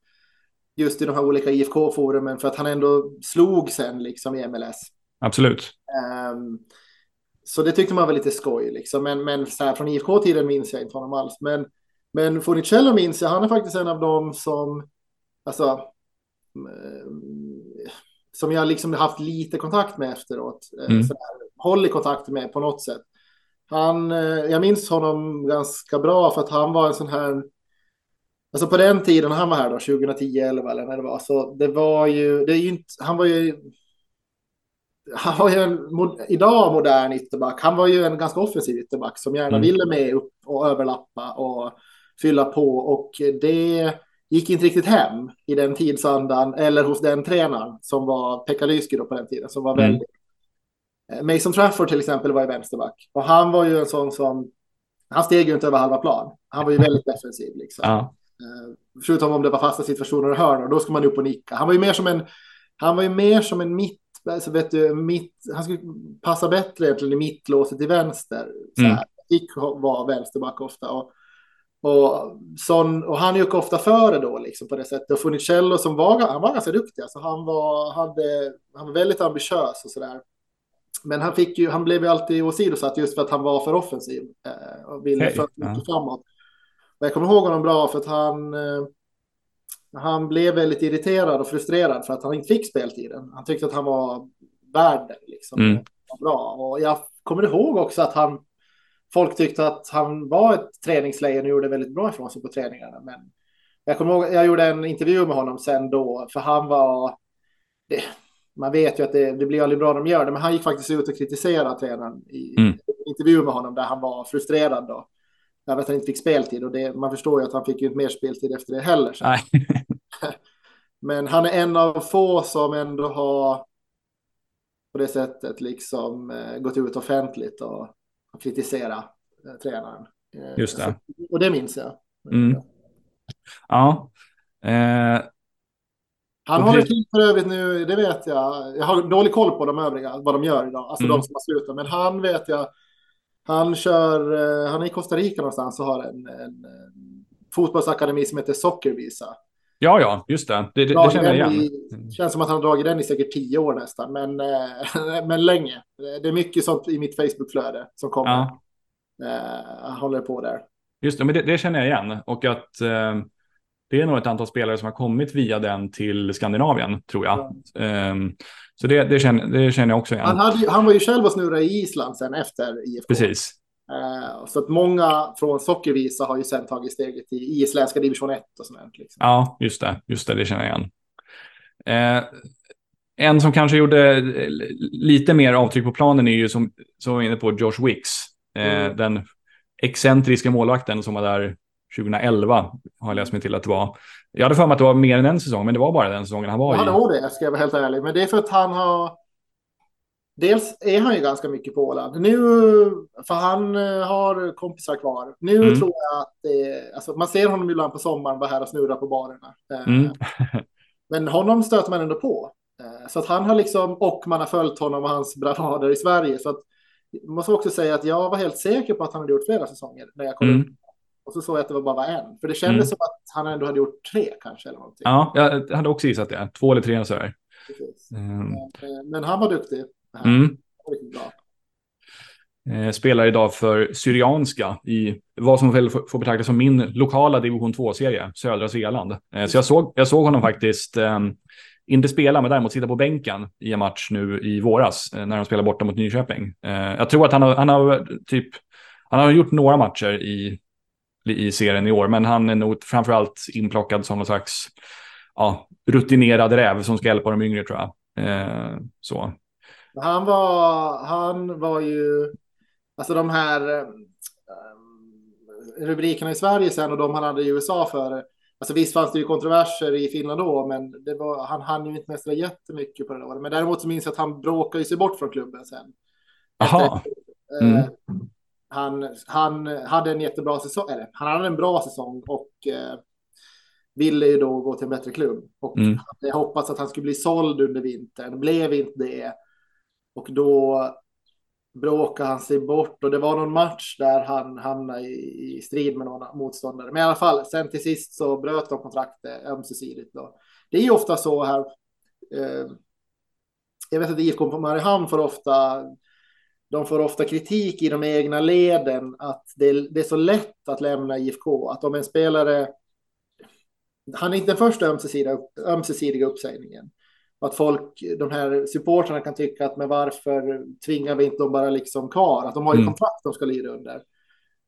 just i de här olika IFK-forumen för att han ändå slog sen liksom i MLS. Absolut. Um, så det tyckte man var lite skoj liksom, men, men så här, från IFK-tiden minns jag inte honom alls. Men, men Funicello minns jag, han är faktiskt en av dem som, alltså, Eh, som jag liksom haft lite kontakt med efteråt. Eh, mm. håller kontakt med på något sätt. Han, eh, jag minns honom ganska bra för att han var en sån här, alltså på den tiden han var här då, 2010, 11 eller när det var, så det var ju, det är ju inte, han var ju, han var ju en idag modern ytterback. Han var ju en ganska offensiv ytterback som gärna mm. ville med upp och överlappa och fylla på och det gick inte riktigt hem i den tidsandan eller hos den tränaren som var Pekka Lysky på den tiden som var mm. väldigt. Eh, Mason Trafford till exempel var i vänsterback och han var ju en sån som han steg ju inte över halva plan. Han var ju väldigt defensiv liksom. Ja. Uh, förutom om det var fasta situationer och hörnor, då ska man upp och nicka. Han var ju mer som en, han var ju mer som en mitt, alltså vet du, mitt, han skulle passa bättre egentligen i mittlåset till vänster. Så här. Mm. Fick vara vänsterback ofta. Och och, sån, och han gick ofta före då liksom på det sättet. Och Funicello som var, han var ganska duktig. Alltså han, var, hade, han var väldigt ambitiös och sådär. Men han, fick ju, han blev ju alltid åsidosatt just för att han var för offensiv. Eh, och ville okay. för mycket ja. framåt. Och jag kommer ihåg honom bra för att han, eh, han blev väldigt irriterad och frustrerad för att han inte fick speltiden. Han tyckte att han var värd liksom. Mm. Bra. Och jag kommer ihåg också att han folk tyckte att han var ett träningslejon och gjorde väldigt bra ifrån sig på träningarna. Men jag kommer ihåg, jag gjorde en intervju med honom sen då, för han var, det, man vet ju att det, det blir aldrig bra när de gör det, men han gick faktiskt ut och kritiserade tränaren i mm. en intervju med honom där han var frustrerad då. Att han inte fick speltid och det, man förstår ju att han fick ju inte mer speltid efter det heller. men han är en av få som ändå har på det sättet liksom eh, gått ut offentligt och och kritisera eh, tränaren. Eh, Just det. och det minns jag. Mm. Ja. Eh, han håller till för övrigt nu, det vet jag. Jag har dålig koll på de övriga, vad de gör idag, alltså mm. de som har slutat. Men han vet jag, Han kör, eh, han är i Costa Rica någonstans och har en, en, en fotbollsakademi som heter Sockervisa. Ja, ja, just det. Det, det, det känner jag igen. I, känns som att han har dragit den i säkert tio år nästan, men, eh, men länge. Det är mycket sånt i mitt Facebookflöde som kommer. Ja. Uh, håller på där. Just det, men det, det känner jag igen. Och att det är nog ett antal spelare som har kommit via den till Skandinavien, tror jag. Ja. Um, så det, det, känner, det känner jag också igen. Han, hade, han var ju själv och snurrade i Island sen efter IFK. Precis. Uh, så att många från Sockervisa har ju sen tagit steget i isländska division 1 och sånt. Liksom. Ja, just det. Just det, det känner jag igen. Uh, en som kanske gjorde lite mer avtryck på planen är ju som, som var inne på Josh Wicks. Uh, mm. Den excentriska målvakten som var där 2011 har jag läst mig till att det var. Jag hade för mig att det var mer än en säsong, men det var bara den säsongen han var ja, i. Ja, det ska jag vara helt ärlig. Men det är för att han har... Dels är han ju ganska mycket på Åland. Nu, för han eh, har kompisar kvar. Nu mm. tror jag att det, alltså man ser honom ibland på sommaren vara här och snurra på barerna. Eh, mm. Men honom stöter man ändå på. Eh, så att han har liksom, och man har följt honom och hans bravader i Sverige. Så att, jag måste också säga att jag var helt säker på att han hade gjort flera säsonger när jag kollade mm. Och så såg jag att det var bara en. För det kändes mm. som att han ändå hade gjort tre kanske. Eller någonting. Ja, jag hade också gissat det. Två eller tre sådär. Mm. Men, men, han var duktig. Mm. Eh, spelar idag för Syrianska i vad som väl får betraktas som min lokala division 2-serie, södra Svealand. Eh, så jag såg, jag såg honom faktiskt, eh, inte spela, men däremot sitta på bänken i en match nu i våras eh, när de spelade borta mot Nyköping. Eh, jag tror att han har, han har typ, han har gjort några matcher i i serien i år. Men han är nog framförallt inplockad som någon slags ja, rutinerad räv som ska hjälpa de yngre tror jag. Eh, så. Han var, han var ju, alltså de här eh, rubrikerna i Sverige sen och de han hade i USA för. Alltså visst fanns det ju kontroverser i Finland då, men var, han hann ju inte mästra jättemycket på det året. Men däremot så minns jag att han bråkade sig bort från klubben sen. Jaha. Mm. Eh, han, han hade en jättebra säsong, eller han hade en bra säsong och eh, ville ju då gå till en bättre klubb. Och mm. hade hoppats att han skulle bli såld under vintern, blev inte det. Och då bråkade han sig bort och det var någon match där han hamnade i, i strid med någon motståndare. Men i alla fall, sen till sist så bröt de kontraktet ömsesidigt. Då. Det är ju ofta så här. Eh, jag vet att IFK på Mariehamn får ofta de får ofta kritik i de egna leden att det, det, är så lätt att lämna IFK. Att om en spelare, han är inte den första ömsesidiga, ömsesidiga uppsägningen. Att folk, de här supportrarna kan tycka att men varför tvingar vi inte dem bara liksom kvar? Att de har ju mm. kontrakt de ska lida under.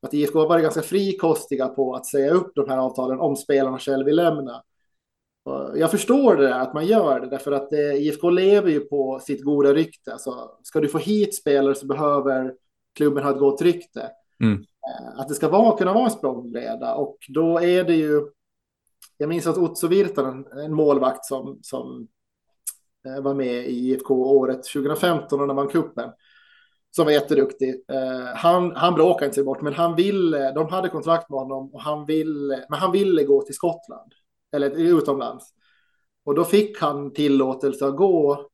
Att IFK har varit ganska frikostiga på att säga upp de här avtalen om spelarna själv vill lämna. Jag förstår det, att man gör det, därför att det, IFK lever ju på sitt goda rykte. Alltså, ska du få hit spelare så behöver klubben ha ett gott rykte. Mm. Eh, att det ska vara, kunna vara en språngbräda och då är det ju. Jag minns att Otso Virtanen, en målvakt som, som eh, var med i IFK året 2015 och när man kuppen som var jätteduktig. Eh, han, han bråkade inte sig bort, men han ville, de hade kontrakt med honom och han ville, men han ville gå till Skottland eller utomlands. Och då fick han tillåtelse att gå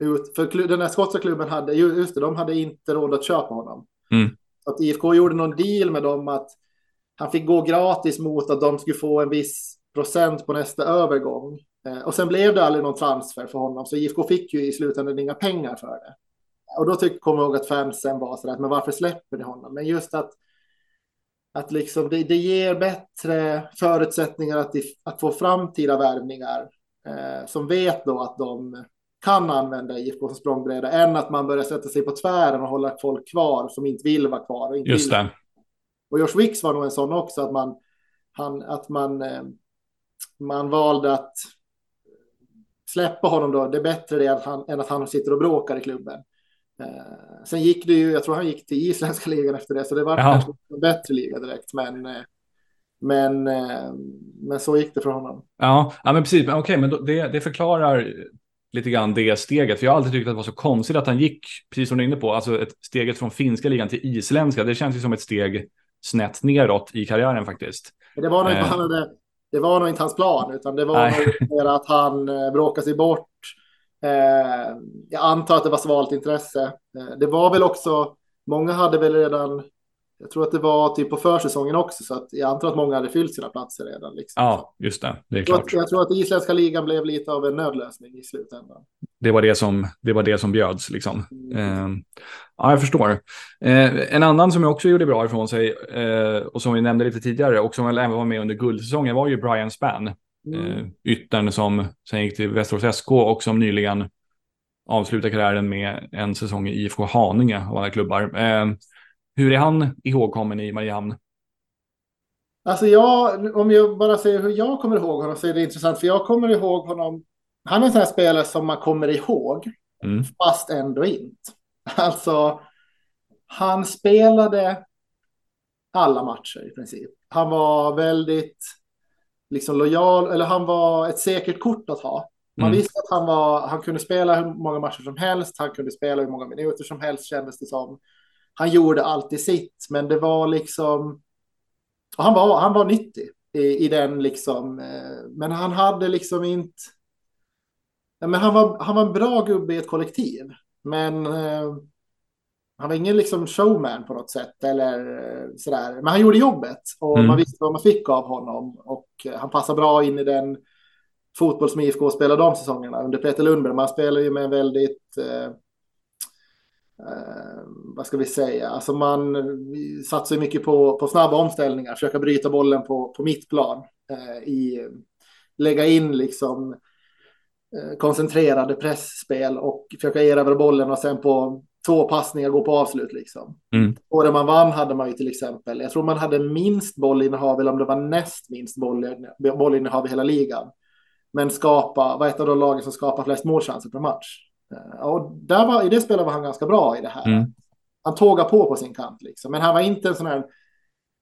ut, för den här skotska klubben hade, just det, de hade inte råd att köpa honom. Mm. Så att IFK gjorde någon deal med dem att han fick gå gratis mot att de skulle få en viss procent på nästa övergång. Eh, och sen blev det aldrig någon transfer för honom, så IFK fick ju i slutändan inga pengar för det. Och då tyck, kommer jag ihåg att fansen var så där, men varför släpper ni honom? Men just att att liksom det, det ger bättre förutsättningar att, att få framtida värvningar eh, som vet då att de kan använda IFK som språngbräda än att man börjar sätta sig på tvären och hålla folk kvar som inte vill vara kvar. Och inte Just det. Vill. Och Josh Wicks var nog en sån också, att man, han, att man, eh, man valde att släppa honom då. Det är bättre det att han, än att han sitter och bråkar i klubben. Eh, sen gick det ju, jag tror han gick till isländska ligan efter det, så det var ja. kanske en bättre liga direkt. Men, eh, men, eh, men så gick det för honom. Ja, ja men precis. Okej, men det, det förklarar lite grann det steget. För jag har alltid tyckt att det var så konstigt att han gick, precis som du är inne på, alltså ett steget från finska ligan till isländska. Det känns ju som ett steg snett neråt i karriären faktiskt. Det var nog inte, han hade, det var nog inte hans plan, utan det var nog mer att han bråkade sig bort Eh, jag antar att det var svalt intresse. Eh, det var väl också många hade väl redan, jag tror att det var typ på försäsongen också, så att jag antar att många hade fyllt sina platser redan. Liksom. Ja, just det. Det är jag, tror klart. att, jag tror att isländska ligan blev lite av en nödlösning i slutändan. Det var det som, det var det som bjöds liksom. Eh, ja, jag förstår. Eh, en annan som jag också gjorde bra ifrån sig eh, och som vi nämnde lite tidigare och som väl även var med under guldsäsongen var ju Brian Spann. Mm. Eh, yttern som sen gick till Västerås SK och som nyligen avslutade karriären med en säsong i IFK Haninge av alla klubbar. Eh, hur är han ihågkommen i Mariehamn? Alltså jag, om jag bara säger hur jag kommer ihåg honom så är det intressant för jag kommer ihåg honom. Han är en sån här spelare som man kommer ihåg Mm. fast ändå inte. Alltså, han spelade alla matcher i princip. Han var väldigt liksom lojal, eller han var ett säkert kort att ha. Man Mm. visste att han, var, han kunde spela hur många matcher som helst, han kunde spela hur många minuter som helst kändes det som. Han gjorde alltid sitt, men det var liksom... Han, var, han var nyttig i, i den liksom, eh, men han hade liksom inte... Ja, men han, var, han var en bra gubbe i ett kollektiv, men eh, han var ingen liksom showman på något sätt eller eh, sådär. Men han gjorde jobbet och Mm. man visste vad man fick av honom och eh, han passar bra in i den fotboll som IFK spelade de säsongerna under Peter Lundberg. Man spelar ju med en väldigt, eh, eh, vad ska vi säga, alltså man satsar ju mycket på, på snabba omställningar, försöka bryta bollen på, på mittplan, eh, i, lägga in liksom koncentrerade pressspel och försöka erövra bollen och sen på två passningar gå på avslut liksom. Mm. Åren man vann hade man ju till exempel, jag tror man hade minst bollinnehav eller om det var näst minst boll- bollinnehav i hela ligan. Men skapa, var ett av de lagen som skapar flest målchanser per match. Eh, Och där var, i det spelet var han ganska bra i det här. Mm. Han tågar på på sin kant liksom. Men han var inte en sån här,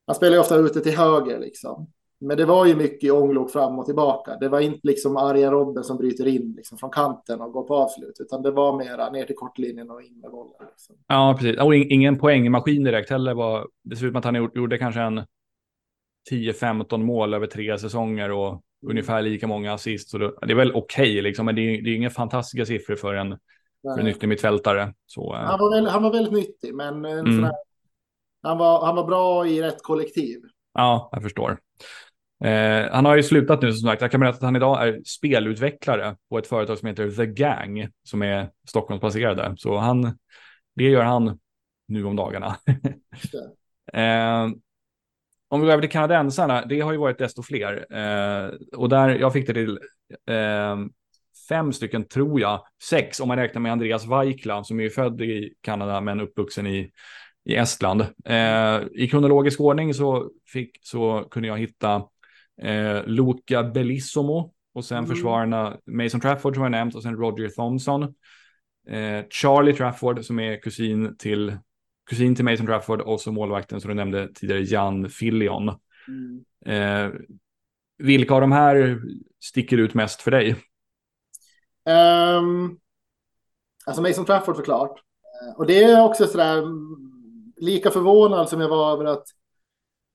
han spelar ju ofta ute till höger liksom. Men det var ju mycket ånglok fram och tillbaka. Det var inte liksom Arjen Robben som bryter in liksom från kanten och går på avslut. Utan det var mera ner till kortlinjen och in med bollen. Liksom. Ja, precis. Och in- ingen poängmaskin direkt heller. Var, det ser ut som att han gjorde, kanske en 10-15 mål över tre säsonger och ungefär lika många assist. Så det, det är väl okej, liksom, men det är, det är inga fantastiska siffror för en, för en yttermittfältare. Så, eh, Han var, väl, han var väldigt nyttig, men en Mm. sån här, han, var, han var bra i rätt kollektiv. ja, jag förstår. Eh, han har ju slutat nu som sagt. Jag kan berätta att han idag är spelutvecklare på ett företag som heter The Gang som är Stockholmsbaserade. Så han, det gör han nu om dagarna. eh, om vi går över till kanadensarna, det har ju varit desto fler. Eh, och där jag fick det till eh, fem stycken, tror jag, sex om man räknar med Andreas Vaikla som är född i Kanada men uppvuxen i, i Estland. Eh, I kronologisk ordning så, fick, så kunde jag hitta eh, Luca Bellissimo och sen Mm. försvararna Mason Trafford som jag nämnt och sen Roger Thompson. Eh, Charlie Trafford som är kusin till, kusin till Mason Trafford och så målvakten som du nämnde tidigare, Jan Fillion. Mm. Eh, vilka av de här sticker ut mest för dig? Um, alltså Mason Trafford såklart. Eh, Och det är också sådär mm, lika förvånad som jag var över att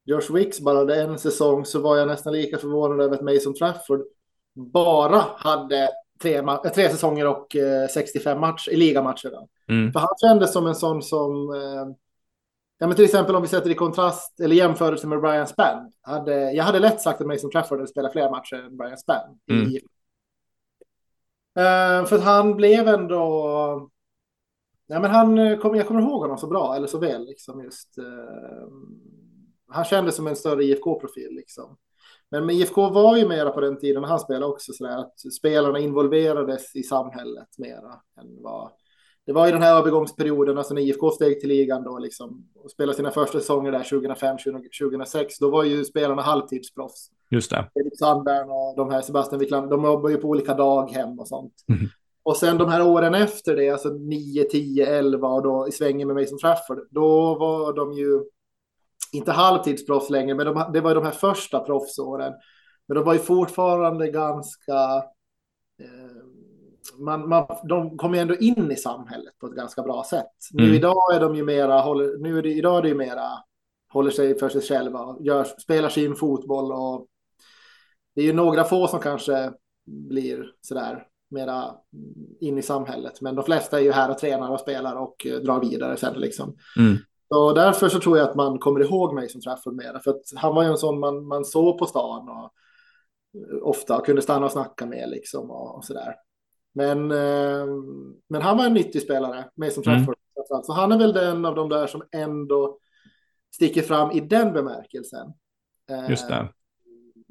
Josh Wicks bara hade en säsong så var jag nästan lika förvånad över att Mason Trafford bara hade tre, äh, tre säsonger och eh, 65 match i ligamatcherna. Mm. För han kändes som en sån som, eh, ja men till exempel om vi sätter i kontrast eller jämförelse med Brian Spann. Hade, jag hade lätt sagt att Mason Trafford hade spelat fler matcher än Brian Spann. i- Mm. Eh, för att han blev ändå, ja men han, eh, kom, jag kommer ihåg honom så bra, eller så väl liksom just. eh, han kändes som en större IFK-profil liksom. Men IFK var ju mera på den tiden, när han spelade också sådär att spelarna involverades i samhället mera än vad det var i den här övergångsperioden, alltså när IFK steg till ligan då liksom och spelade sina första säsonger där 2005, 2006, då var ju spelarna halvtidsproffs. Just det. Erik Sandberg och de här Sebastian Wikland, de jobbar ju på olika daghem och sånt. Mhm. Och sen de här åren efter det, alltså 9, 10, 11 och då i svängen med Mason Trafford, då var de ju inte halvtidsproffs längre, men de, det var ju de här första proffsåren. Men de var ju fortfarande ganska... Eh, man, man, de kom ju ändå in i samhället på ett ganska bra sätt. Nu Mm. idag är de ju mera, håller, nu är det, idag är det ju mera, håller sig för sig själva, och gör, spelar sin fotboll och det är ju några få som kanske blir sådär mera in i samhället. Men de flesta är ju här och tränar och spelar och eh, drar vidare sen liksom. Mm. Och därför så tror jag att man kommer ihåg mig som Trafford mera. För att han var ju en sån man, man såg på stan och ofta kunde stanna och snacka med liksom och, och sådär. Men, eh, men han var en nyttig spelare, Mason Mm. Trafford. Så han är väl den av de där som ändå sticker fram i den bemärkelsen. Eh, Just det.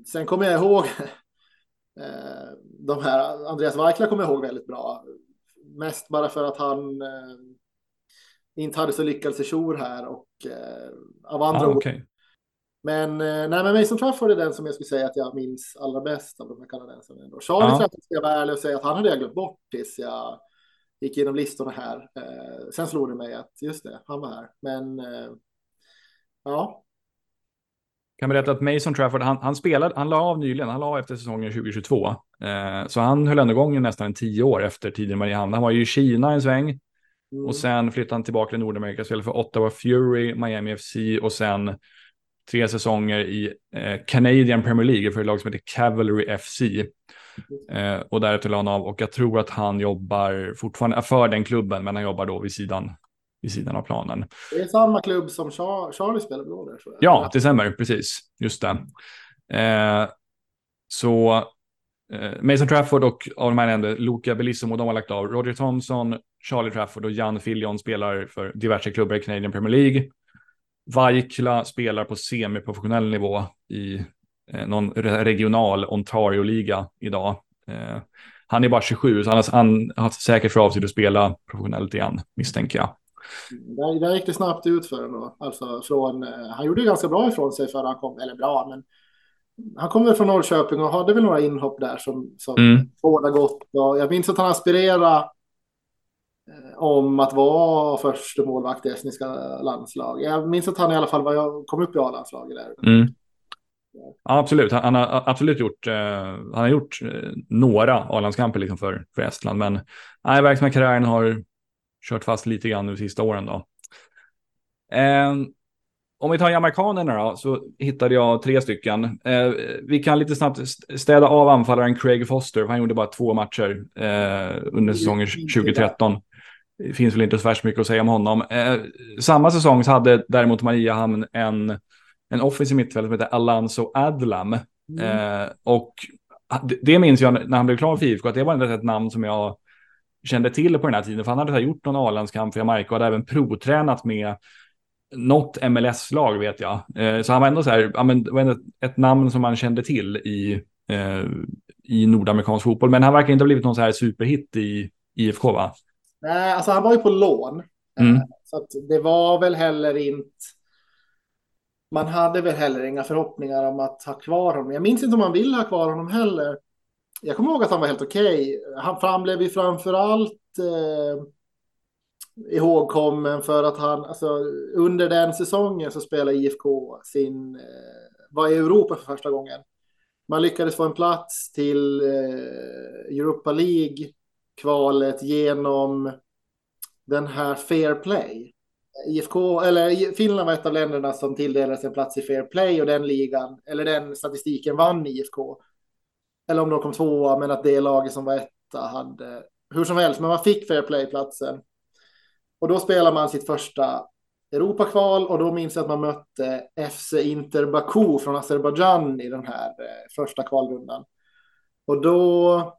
Sen kommer jag ihåg eh, de här, Andreas Weikla kommer jag ihåg väldigt bra. Mest bara för att han eh, inte hade så lyckad sejour här och eh, av andra Ah, ord. okej. Men, eh, nej, men Mason Trafford är den som jag skulle säga att jag minns allra bäst av de här kanadensarna. Charlie Ja. Trafford ska jag vara ärlig och säga att han hade jag glömt bort tills jag gick igenom listorna här. Eh, sen slog det mig att just det, han var här. Men eh, ja, kan berätta att Mason Trafford, han, han spelade, han la av nyligen, han la av efter säsongen 2022. Eh, så han höll ändå igång i nästan tio år efter tiden i Mariehamn. Han var ju i Kina en sväng mm, och sen flyttade han tillbaka till Nordamerika, spelade för Ottawa Fury, Miami FC och sen tre säsonger i eh, Canadian Premier League för ett lag som heter Cavalry FC. Eh, och därefter la han av och jag tror att han jobbar fortfarande för den klubben, men han jobbar då vid sidan, vid sidan av planen. det är samma klubb som Char- Charlie spelar blå där. Ja, det stämmer, precis. Just det. Eh, så eh, Eh, Mason Trafford och av de här nämnde, Luca Bellissimo, de har lagt av. Roger Thompson, Charlie Trafford och Jan Fillion spelar för diverse klubbar i Canadian Premier League. Vajkla spelar på semiprofessionell nivå i eh, någon regional Ontario-liga idag. Eh, han är bara 27, så han har, han har säkert för avsikt att spela professionellt igen, misstänker jag. Där, där gick det snabbt ut för honom. Alltså från, eh, han gjorde ganska bra ifrån sig för han kom, eller bra, men han kom väl från Norrköping och hade väl några inhopp där som, som Mm. båda gott. Och jag minns att han aspirerade eh, om att vara första målvakt i estniska landslag. Jag minns att han i alla fall var, kom upp i A-landslaget där. Mm. Ja, absolut. Han, han har absolut gjort, eh, han har gjort eh, några A-landskamper liksom för, för Estland, men nej, verksamma karriären har kört fast lite grann de sista åren då. Eh, om vi tar jamaikanerna då, så hittade jag tre stycken. Eh, vi kan lite snabbt st- städa av anfallaren Craig Foster, för han gjorde bara två matcher eh, under säsongen 2013. Det finns väl inte så värst mycket att säga om honom. Eh, samma säsong så hade däremot Mariehamn en, en offensiv mittfältare som heter Alonso Adlam. Mm. Eh, och det, minns jag när han blev klar för IFK, att det var ett namn som jag kände till på den här tiden. För han hade gjort någon A-landskamp för Jamaica och hade även provtränat med något MLS-lag vet jag. Eh, så han var ändå så här, ja, men, var ett namn som man kände till i, eh, i nordamerikansk fotboll. Men han verkar inte ha blivit någon så här superhit i IFK va? Nej, alltså han var ju på lån. Mm. Eh, Så att det var väl heller inte... Man hade väl heller inga förhoppningar om att ha kvar honom. Jag minns inte om man ville ha kvar honom heller. Jag kommer ihåg att han var helt okej. Han fram blev ju framför allt eh, ihågkommen för att han, alltså under den säsongen så spelade IFK sin, eh, var i Europa för första gången. Man lyckades få en plats till eh, Europa League kvalet genom den här Fair Play. IFK, eller Finland var ett av länderna som tilldelades en plats i Fair Play och den ligan, eller den statistiken vann IFK. Eller om de kom tvåa, men att det laget som var etta hade, hur som helst, men man fick Fair Play-platsen. Och då spelar man sitt första Europakval och då minns jag att man mötte FC Inter Baku från Azerbajdzjan i den här eh, första kvalrundan. Och då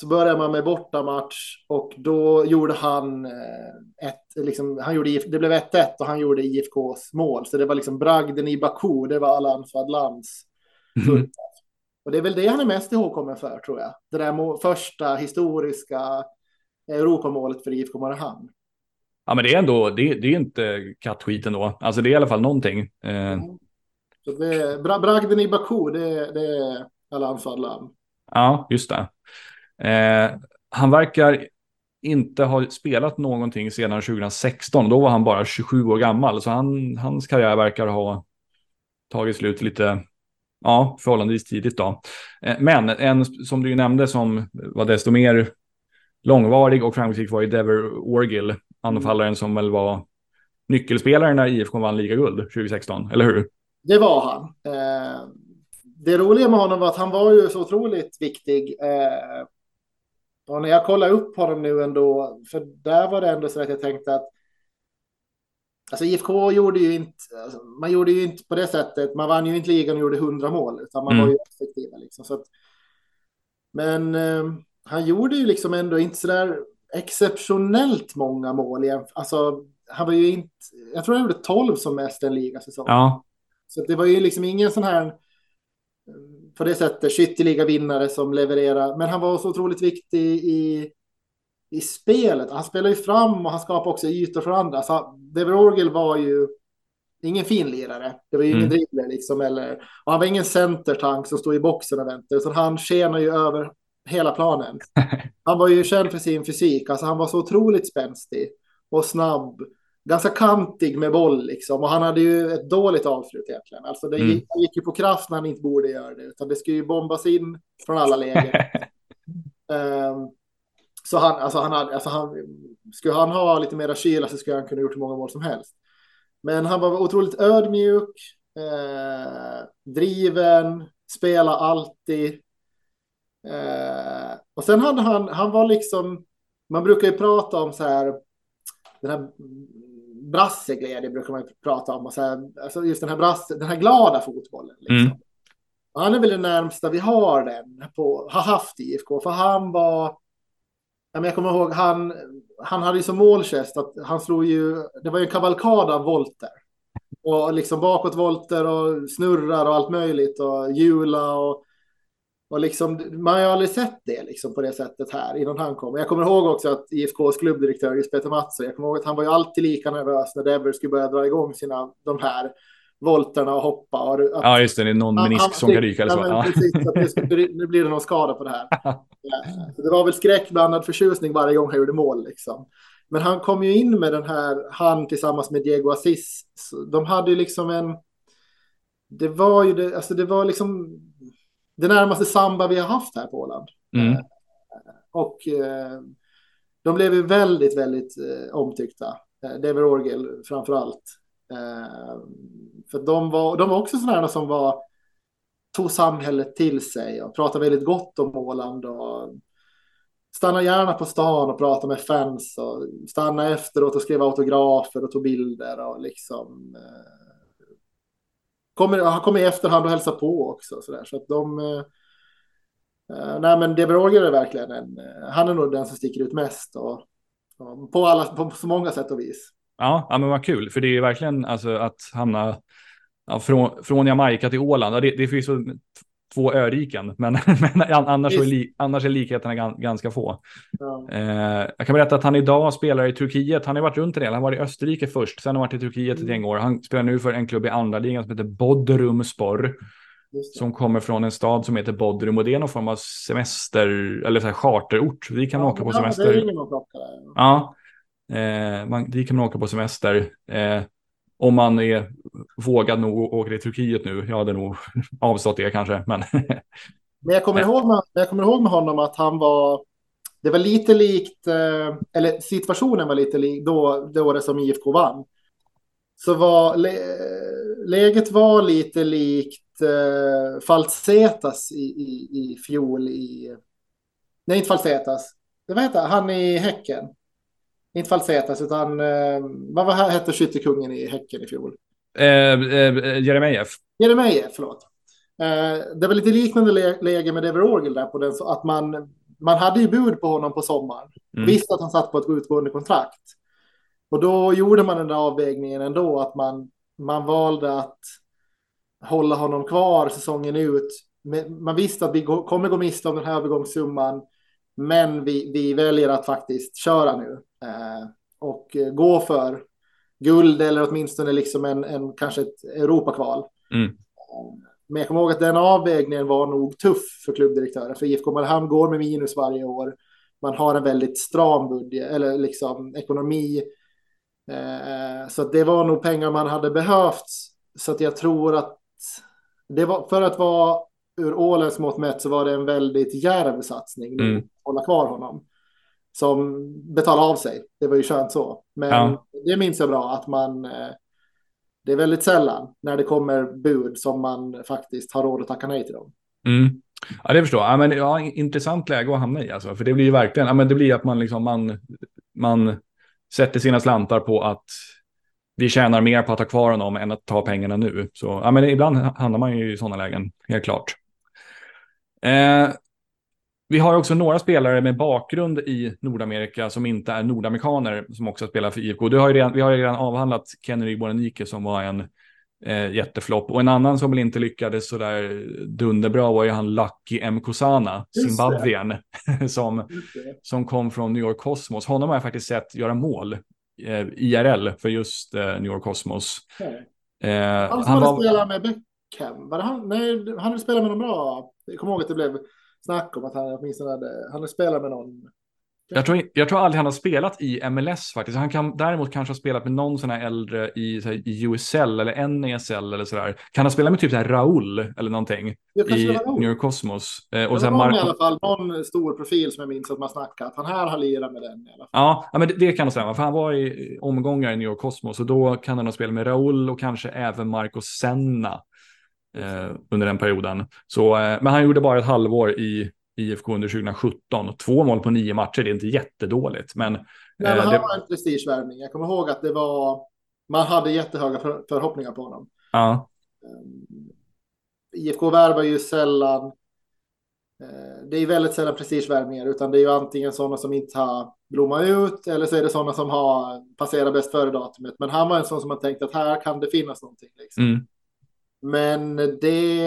så började man med bortamatch och då gjorde han eh, ett, liksom, han gjorde, det blev 1-1 och han gjorde IFKs mål. Så det var liksom bragden i Baku, det var Alan Fadlans. Mm. Och det är väl det han är mest ihågkommen för tror jag. Det där första historiska Europamålet för IFK Mariehamn. Ja, men det är ändå, det, det är inte kattskit ändå. Alltså det är i alla fall någonting. Eh, Så det, bra, bragden i Baku, det, det är Alan Fadlan. ja, just det. Eh, han verkar inte ha spelat någonting sedan 2016. Då var han bara 27 år gammal, så han, hans karriär verkar ha tagit slut lite, ja, förhållandevis tidigt då. Eh, men en som du ju nämnde som var desto mer långvarig och framgångsrik var ju Dever Orgil, anfallaren som väl var nyckelspelaren när IFK vann ligaguld 2016, eller hur? Det var han. Eh, det roliga med honom var att han var ju så otroligt viktig. Eh, och när jag kollade upp honom nu ändå, för där var det ändå så att jag tänkte att Alltså IFK gjorde ju inte, alltså, man gjorde ju inte på det sättet, man vann ju inte ligan och gjorde hundra mål, utan man mm. var ju effektiva liksom. Så att, men eh, han gjorde ju liksom ändå inte sådär exceptionellt många mål igen. Alltså, han var ju inte, jag tror han gjorde 12 som mest en ligasäsong. Ja. Så det var ju liksom ingen sån här, på det sättet, skytteliga vinnare som levererar. Men han var så otroligt viktig i, i spelet. Han spelar ju fram och han skapar också ytor för andra. Så Dever Orgel var ju ingen fin lirare. Det var ju mm. ingen dribbler liksom. Eller, och han var ingen centertank som stod i boxen och väntade. Så han skenar ju över hela planen. Han var ju känd för sin fysik. Alltså han var så otroligt spänstig och snabb. Ganska kantig med boll liksom. Och han hade ju ett dåligt avslut egentligen. Alltså det mm. gick, gick ju på kraft när han inte borde göra det. Utan det skulle ju bombas in från alla lägen. um, så han, alltså han, hade, alltså han, skulle han ha lite mera kyla så skulle han kunna gjort hur många mål som helst. Men han var otroligt ödmjuk, eh, driven, spela alltid. Eh, och sen hade han, han var liksom, man brukar ju prata om så här, den här brasseglädje brukar man prata om. Och så här, alltså just den här, brasse, den här glada fotbollen. Liksom. Mm. Han är väl det närmsta vi har den på, har haft i IFK. För han var, jag kommer ihåg, han, han hade ju som målgest att han slog ju, det var ju en kavalkad av volter. Och liksom bakåtvolter och snurrar och allt möjligt och hjula och och liksom, man har ju aldrig sett det liksom på det sättet här innan han kom. Jag kommer ihåg också att IFKs klubbdirektör just Peter Mattsson, jag kommer ihåg att han var ju alltid lika nervös när Dever skulle börja dra igång sina, de här volterna och hoppa. Och att, ja, just det, det är någon menisk som kan ryka eller så. Ja, precis, att det, nu blir det någon skada på det här. det var väl skräckblandad förtjusning varje gång han gjorde mål liksom. Men han kom ju in med den här, han tillsammans med Diego Assis, de hade ju liksom en, det var ju det, alltså det var liksom det närmaste samba vi har haft här på Åland. Mm. Eh, och eh, de blev ju väldigt, väldigt eh, omtyckta. David Orgel framför allt. För de var, de var också sådana som var, tog samhället till sig och pratade väldigt gott om Åland. Och stanna gärna på stan och prata med fans och stanna efteråt och skriva autografer och tog bilder och liksom kommer, han kommer i efterhand och hälsar på också. Så, där, så att de... Eh, eh nej, men Deveroger är verkligen en... Eh, han är nog den som sticker ut mest. Och, och på, alla, på så många sätt och vis. Ja, ja men vad kul. För det är ju verkligen alltså, att hamna ja, från, från Jamaica till Åland. Ja, det, det finns två öriken, men, men annars, är li, annars är likheterna ganska få. Ja. Eh, jag kan berätta att han idag spelar i Turkiet. Han har varit runt en del. Han var i Österrike först, sen har han varit i Turkiet ett gäng år. Han spelar nu för en klubb i andra ligan som heter Bodrumspor. Som kommer från en stad som heter Bodrum och det är någon form av semester eller så här charterort. Vi kan ja, åka på semester. Ja, eh, man, vi kan åka på semester. Eh, om man är vågad nog och åker till Turkiet nu. Jag hade nog avstått det kanske. Men, men jag, kommer ihåg med, jag kommer ihåg med honom att han var. Det var lite likt, eh, eller situationen var lite lik då det året som IFK vann. Så var läget var lite likt eh, Falsetas i, i, i fjol i. Nej, inte Falsetas. Det var heter han i Häcken. Inte Falsetas, utan eh, vad var, hette skyttekungen i Häcken i fjol? Eh, eh, Jeremejeff. Jeremejeff, förlåt. Eh, det var lite liknande lä läge med Dever Orgel där på den, så att man, man hade ju bud på honom på sommaren. Mm. Visste att han satt på ett utgående kontrakt. Och då gjorde man den där avvägningen ändå, att man, man valde att hålla honom kvar säsongen ut. Man visste att vi kommer gå miste om den här övergångssumman. Men vi, vi väljer att faktiskt köra nu och gå för guld eller åtminstone liksom en, en kanske ett Europakval. Mm. Men jag kommer ihåg att den avvägningen var nog tuff för klubbdirektören. För IFK Mariehamn går med minus varje år. Man har en väldigt stram budget eller liksom ekonomi. Eh, så det var nog pengar man hade behövt. Så att jag tror att det var för att vara ur Ålens mått mätt så var det en väldigt djärv satsning. Mm. Att hålla kvar honom. Som betalade av sig. Det var ju skönt så. Men ja. det minns jag bra att man. Eh, det är väldigt sällan när det kommer bud som man faktiskt har råd att tacka nej till dem. Mm. Ja, det förstår jag. Ja, men, ja, intressant läge att hamna i alltså. För det blir ju verkligen, ja, men det blir att man liksom, man, man sätter sina slantar på att vi tjänar mer på att ha kvar honom än att ta pengarna nu. Så ja, men ibland hamnar man ju i sådana lägen, helt klart. Eh, vi har också några spelare med bakgrund i Nordamerika som inte är nordamerikaner som också spelar för IFK. Du har redan, vi har ju redan avhandlat Kennedy Boranike som var en eh, jätteflopp. Och en annan som väl inte lyckades sådär dunderbra var ju han Lucky M. Kosana, Zimbabwien, som, som kom från New York Cosmos. Honom har jag faktiskt sett göra mål eh, IRL för just eh, New York Cosmos. Okay. Eh, han, han var... spelade med Beckham. Var han, nej, han spelat med någon bra. Jag kommer ihåg att det blev snack om att han åtminstone hade, han hade spelat med någon jag tror, jag tror aldrig han har spelat i MLS faktiskt. Han kan däremot kanske ha spelat med någon sån här äldre i, här, i USL eller NESL eller sådär. Kan han spela med typ så här Raul eller någonting i New York Cosmos? Eh, och det var i alla fall någon stor profil som jag minns att man snackat. Han här har lirat med den i alla fall. Ja, men det, det kan nog stämma. För han var i omgångar i New York Cosmos och då kan han ha spelat med Raul och kanske även Marco Senna under den perioden. Så, eh, men han gjorde bara ett halvår i IFK under 2017. Två mål på nio matcher, det är inte jättedådåligt. Men, Nej, men han det... var en prestigevärvning. Jag kommer ihåg att det var, man hade jättehöga för, förhoppningar på honom. Ja. Um, IFK värvar ju sällan, det är väldigt sällan prestigevärvningar, utan det är ju antingen sådana som inte har blommat ut, eller så är det sådana som har passerat bäst före datumet. Men han var en sån som man tänkte att här kan det finnas någonting. Liksom. Mm. Men det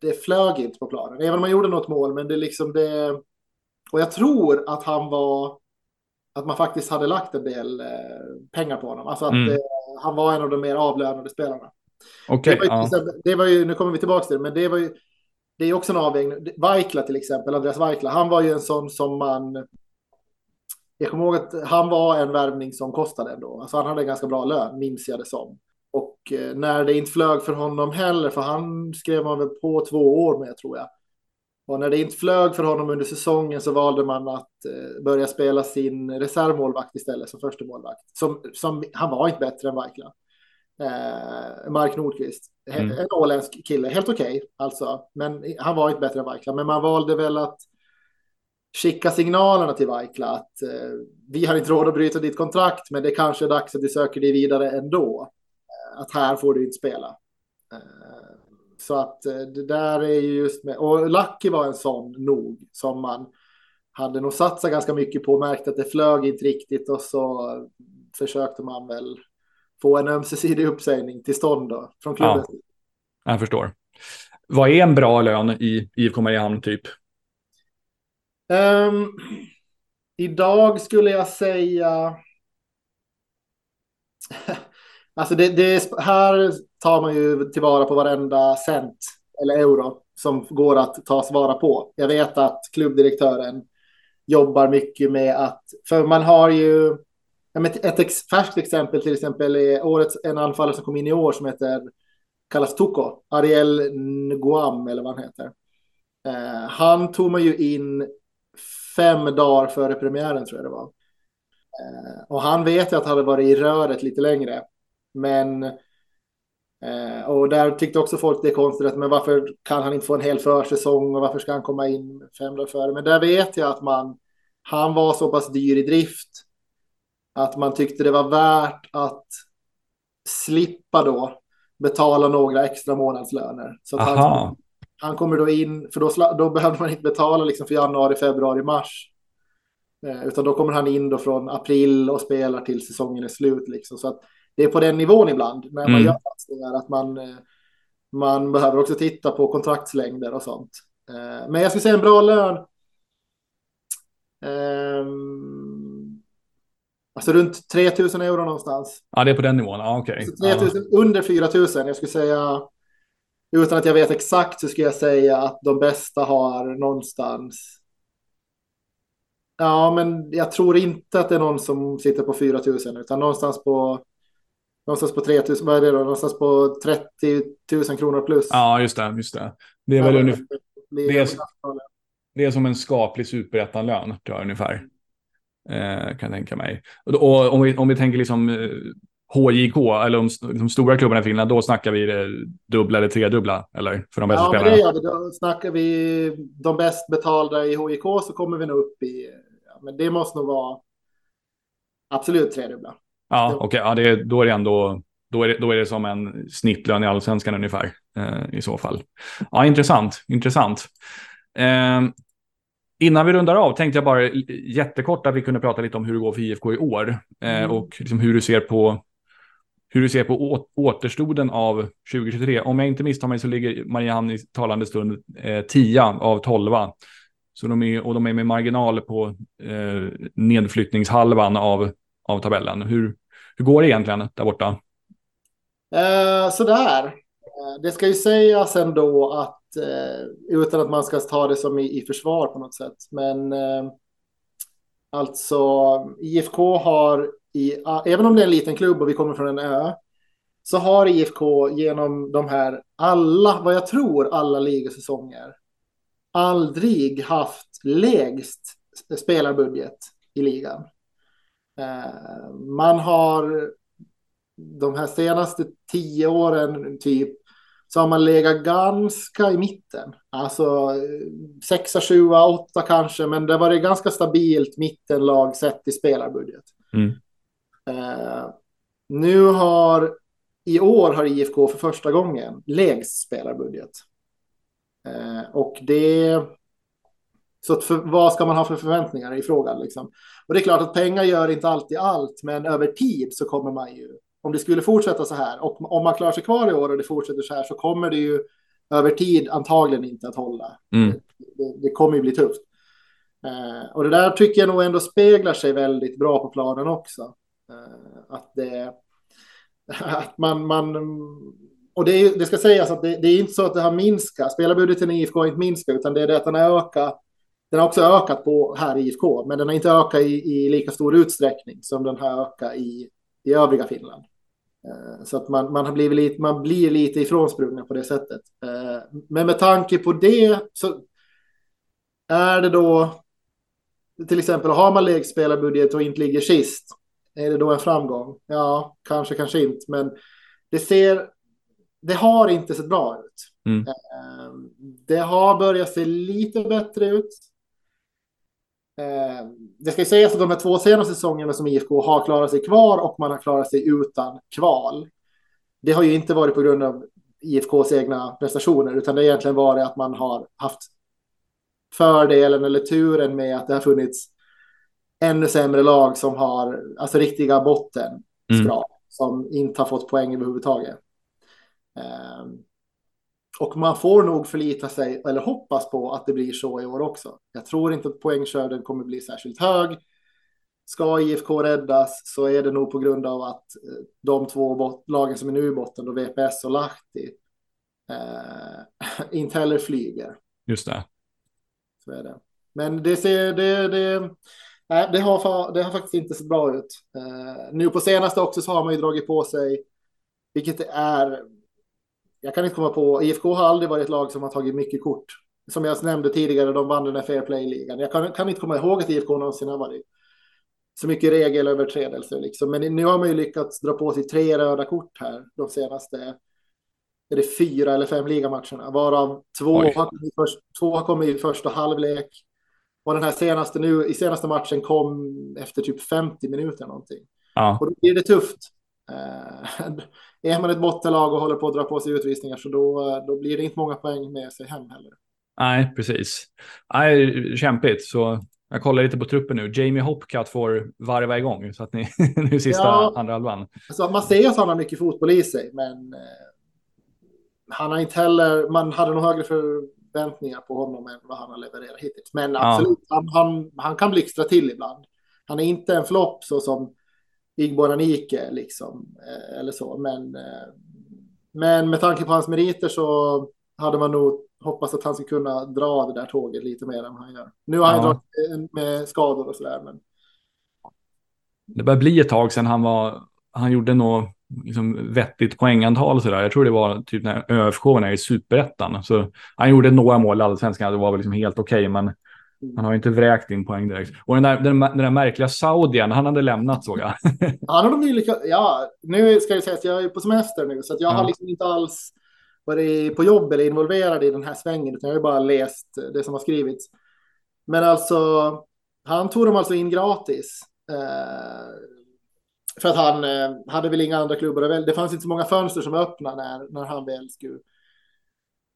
det flög inte på planen. Även om man gjorde något mål, men det liksom det. Och jag tror att han var. Att man faktiskt hade lagt en del eh, pengar på honom. Alltså att mm. eh, han var en av de mer avlönade spelarna. Okay, det, ja. det, var ju, nu kommer vi tillbaka till det, men det var ju. Det är också en avvägning. Vaikla till exempel, Andreas Vaikla, han var ju en sån som man. Jag kommer ihåg att han var en värvning som kostade ändå. Alltså han hade en ganska bra lön, minns jag det som. Och eh, när det inte flög för honom heller, för han skrev man väl på två år med tror jag. Och när det inte flög för honom under säsongen så valde man att eh, börja spela sin reservmålvakt istället som första målvakt. Som, som, han var inte bättre än Vaikla. Eh, Mark Nordqvist, mm. en åländsk kille, helt okej okay, alltså. Men han var inte bättre än Vaikla. Men man valde väl att skicka signalerna till Vaikla att eh, vi har inte råd att bryta ditt kontrakt, men det kanske är dags att du söker dig vidare ändå att här får du inte spela. Eh, så att eh, det där är ju just med, och Lucky var en sån nog som man hade nog satsat ganska mycket på, märkte att det flög inte riktigt och så försökte man väl få en ömsesidig uppsägning till stånd då, från klubben. Ja, jag förstår. Vad är en bra lön i IFK Mariehamn typ? Um, idag skulle jag säga Alltså det, det, här tar man ju tillvara på varenda cent eller euro som går att ta vara på. Jag vet att klubbdirektören jobbar mycket med att, för man har ju ett ex, färskt exempel till exempel är årets en anfallare som kom in i år som heter kallas Toko, Ariel Nguam eller vad han heter. Eh, han tog man ju in fem dagar före premiären tror jag det var. Eh, och han vet ju att han hade varit i röret lite längre. Men eh, och där tyckte också folk det är konstigt, men varför kan han inte få en hel försäsong och varför ska han komma in fem dagar före? Men där vet jag att man, han var så pass dyr i drift att man tyckte det var värt att slippa då betala några extra månadslöner. Så att han, han kommer då in, för då, då behöver man inte betala liksom för januari, februari, mars. Eh, utan då kommer han in då från april och spelar till säsongen är slut. Liksom. Så att det är på den nivån ibland när man mm. gör satsningar att man, eh, man behöver också titta på kontraktslängder och sånt. Eh, men jag skulle säga en bra lön. Um, alltså runt 3000 euro någonstans. Ja, det är på den nivån. Okej. Okay. Alltså ja. Under 4000. Jag skulle säga, utan att jag vet exakt så skulle jag säga att de bästa har någonstans. Ja, men jag tror inte att det är någon som sitter på 4000 utan någonstans på någonstans på 3 000, vad är det då? Någonstans på 30 000 kronor plus. Ja, just det. Just det. det är väl ungefär... Det är, det är som en skaplig superettanlön, tror jag ungefär. Eh, kan jag tänka mig. Och, om, vi, om vi tänker liksom eh, HJK, eller de, de stora klubbarna i Finland, då snackar vi det dubbla eller tredubbla, eller? För de bästa ja, spelarna. Ja, det gör vi. Då snackar vi de bäst betalda i HJK så kommer vi nog upp i, ja, men det måste nog vara absolut tredubbla. Ja, okej, okay, ja, det, då är det ändå, då är det, då är det som en snittlön i allsvenskan ungefär eh, i så fall. Ja, intressant, intressant. Eh, Innan vi rundar av tänkte jag bara jättekort att vi kunde prata lite om hur det går för IFK i år. Eh, mm. och liksom hur du ser på hur du ser på återstoden av 2023. Om jag inte misstar mig så ligger Mariehamn i talande stund eh, 10 av 12. Så de är, och de är med marginal på eh, nedflyttningshalvan av, av tabellen. Hur, hur går det egentligen där borta? Eh, sådär. Eh, det ska ju sägas ändå att eh, utan att man ska ta det som i, i försvar på något sätt. Men eh, alltså IFK har, i, även om det är en liten klubb och vi kommer från en ö, så har IFK genom de här alla, vad jag tror, alla ligasäsonger aldrig haft lägst spelarbudget i ligan. Eh, man har de här senaste tio åren typ så har man legat ganska i mitten. Alltså sexa, sjua, åtta kanske, men det var det ganska stabilt mittenlag sett i spelarbudget. Mm. Uh, nu har i år har IFK för första gången lägst spelarbudget. Uh, och det så för, vad ska man ha för förväntningar i frågan? Liksom? Och det är klart att pengar gör inte alltid allt, men över tid så kommer man ju om det skulle fortsätta så här och om man klarar sig kvar i år och det fortsätter så här så kommer det ju över tid antagligen inte att hålla. Mm. Det, det, kommer ju bli tufft. Eh, och det där tycker jag nog ändå speglar sig väldigt bra på planen också. Eh, att det att man, man och det, är, det ska sägas att det, det, är inte så att det har minskat. Spelarbudgeten i IFK har inte minskat, utan det är det att den har ökat. Den har också ökat på här i IFK, men den har inte ökat i, i lika stor utsträckning som den har ökat i, i övriga Finland. Eh, så att man, man, har blivit lite, man blir lite ifrånsprungna på det sättet. Eh, men med tanke på det så är det då till exempel har man lägst spelarbudget och inte ligger sist. Är det då en framgång? Ja, kanske, kanske inte. Men det ser. Det har inte sett bra ut. Mm. Eh, det har börjat se lite bättre ut. Eh, det ska sägas att de här två senaste säsongerna som IFK har klarat sig kvar och man har klarat sig utan kval. Det har ju inte varit på grund av IFKs egna prestationer, utan det har egentligen varit att man har haft fördelen eller turen med att det har funnits ännu sämre lag som har alltså riktiga botten mm. som inte har fått poäng överhuvudtaget. Och man får nog förlita sig eller hoppas på att det blir så i år också. Jag tror inte att poängskörden kommer bli särskilt hög. Ska IFK räddas så är det nog på grund av att eh, de två lagen som är nu i botten, då VPS och Lahti, eh, inte heller flyger. Just det. Så är det. Men det ser, det, det, nej, det, har, det har faktiskt inte sett bra ut. Eh, nu på senaste också så har man ju dragit på sig, vilket är jag kan inte komma på, IFK har aldrig varit ett lag som har tagit mycket kort. Som jag nämnde tidigare, de vann den här fair play-ligan. Jag kan, kan, inte komma ihåg att IFK någonsin har varit så mycket regelöverträdelser. Liksom. Men nu har man ju lyckats dra på sig tre röda kort här de senaste är det fyra eller fem ligamatcherna, varav två har, kommit först, två har kommit i första halvlek. Och den här senaste nu, i senaste matchen kom efter typ 50 minuter någonting. Ja. Och då blir det tufft. Är man ett bottenlag och håller på att dra på sig utvisningar så då, då blir det inte många poäng med sig hem heller. Nej, precis. Nej, kämpigt. Så jag kollar lite på truppen nu. Jamie Hopcat får varva igång så att ni nu sista ja, andra halvan. Alltså, man ser att han har mycket fotboll i sig, men eh, han har inte heller. Man hade nog högre förväntningar på honom än vad han har levererat hittills. Men absolut, ja. han, han, han kan blixtra till ibland. Han är inte en flopp så som Igbo Nike liksom, eh, eller så. Men, eh, men med tanke på hans meriter så hade man nog hoppats att han skulle kunna dra det där tåget lite mer än han gör. Nu har han ja. dragit med skador och sådär. Men... Det börjar bli ett tag sedan han var, han gjorde något liksom vettigt poängantal och sådär. Jag tror det var typ när ÖFK var i superettan. Så han gjorde några mål i allsvenskan, det var väl liksom helt okej, okay, men Han har inte vräkt in poäng direkt. Och den där, den, den där märkliga saudien, han hade lämnat såg jag. Han har de lyckats, ja, nu ska jag säga att jag är på semester nu, så att jag Ja. har liksom inte alls varit på jobb eller involverad i den här svängen, utan jag har bara läst det som har skrivits. Men alltså, han tog dem alltså in gratis. Eh, för att han eh, hade väl inga andra klubbar. att välja. Det fanns inte så många fönster som var öppna när, när han väl skulle.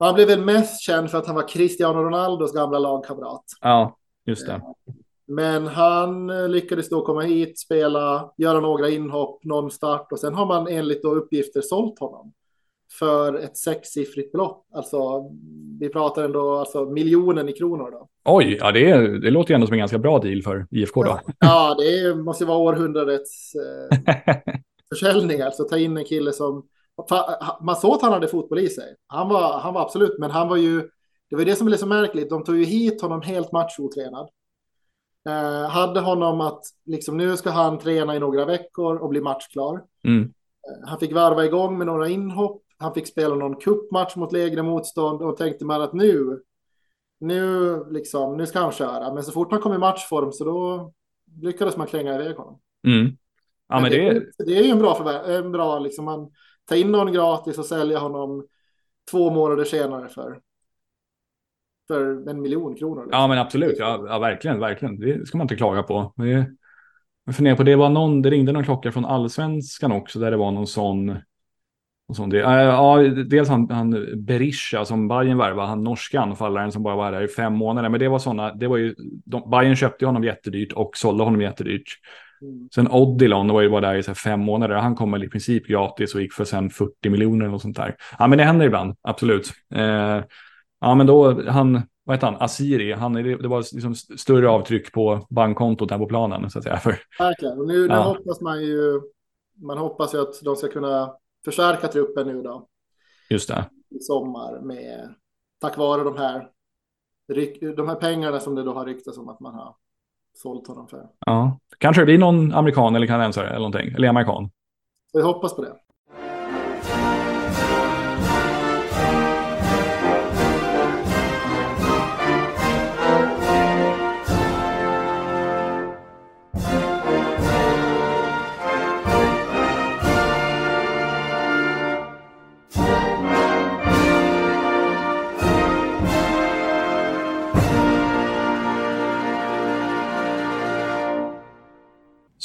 Han blev väl mest känd för att han var Cristiano Ronaldos gamla lagkamrat. Ja, just det. Men han eh, lyckades då komma hit, spela, göra några inhopp, någon start och sen har man enligt då uppgifter sålt honom för ett sexsiffrigt belopp. Alltså, vi pratar ändå alltså miljonen i kronor då. Oj, ja det, är, det låter ju ändå som en ganska bra deal för IFK då. Ja, det är, måste ju vara århundradets eh, försäljning. Alltså ta in en kille som... Man såg att han hade fotboll i sig. Han var, han var absolut, men han var ju... Det var det som blev så märkligt. De tog ju hit honom helt matchotränad. Eh, hade honom att liksom, nu ska han träna i några veckor och bli matchklar. Mm. Eh, Han fick varva igång med några inhopp. Han fick spela någon kuppmatch mot lägre motstånd och tänkte man att nu, nu, liksom, nu ska han köra. Men så fort man kom i matchform så då lyckades man klänga iväg honom. Mm. Ja, men det är... det är ju en bra förvärv, en bra liksom man tar in någon gratis och säljer honom två månader senare för för en miljon kronor. Liksom. Ja, men absolut. Ja, ja, verkligen, verkligen. Det ska man inte klaga på. Det, jag funderar på, det var någon, det ringde någon klocka från allsvenskan också, där det var någon sån... sån det, ja, dels han, han Berisha som Bayern värvade, han norska anfallaren som bara var där i fem månader. Men det var sådana, det var ju, de, Bayern köpte honom jättedyrt och sålde honom jättedyrt. Sen Odilon var ju bara där i så fem månader. Han kom väl i princip gratis och gick för sen 40 miljoner eller sånt där. Ja, men det händer ibland, absolut. Eh, ja, men då, han, vad heter han, Asiri, han, det var liksom större avtryck på bankkontot än på planen, så att säga. För, Verkligen. Och nu, nu Ja. hoppas man ju, man hoppas ju att de ska kunna förstärka truppen nu då just det. i sommar med tack vare de här, de här pengarna som det då har ryktats om att man har sålt honom för. Ja. Kanske det blir någon amerikan eller kanadensare eller någonting, eller amerikan. Vi hoppas på det.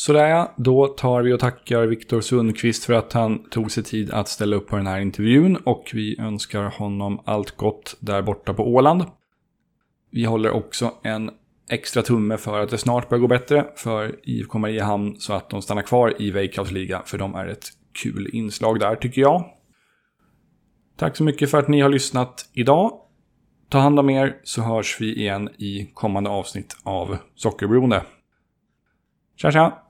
Sådär ja, då tar vi och tackar Viktor Sundqvist för att han tog sig tid att ställa upp på den här intervjun och vi önskar honom allt gott där borta på Åland. Vi håller också en extra tumme för att det snart börjar gå bättre för IFK Mariehamn så att de stannar kvar i Veikkaus liga för de är ett kul inslag där tycker jag. Tack så mycket för att ni har lyssnat idag. Ta hand om er så hörs vi igen i kommande avsnitt av Sockerberoende. Tja tja!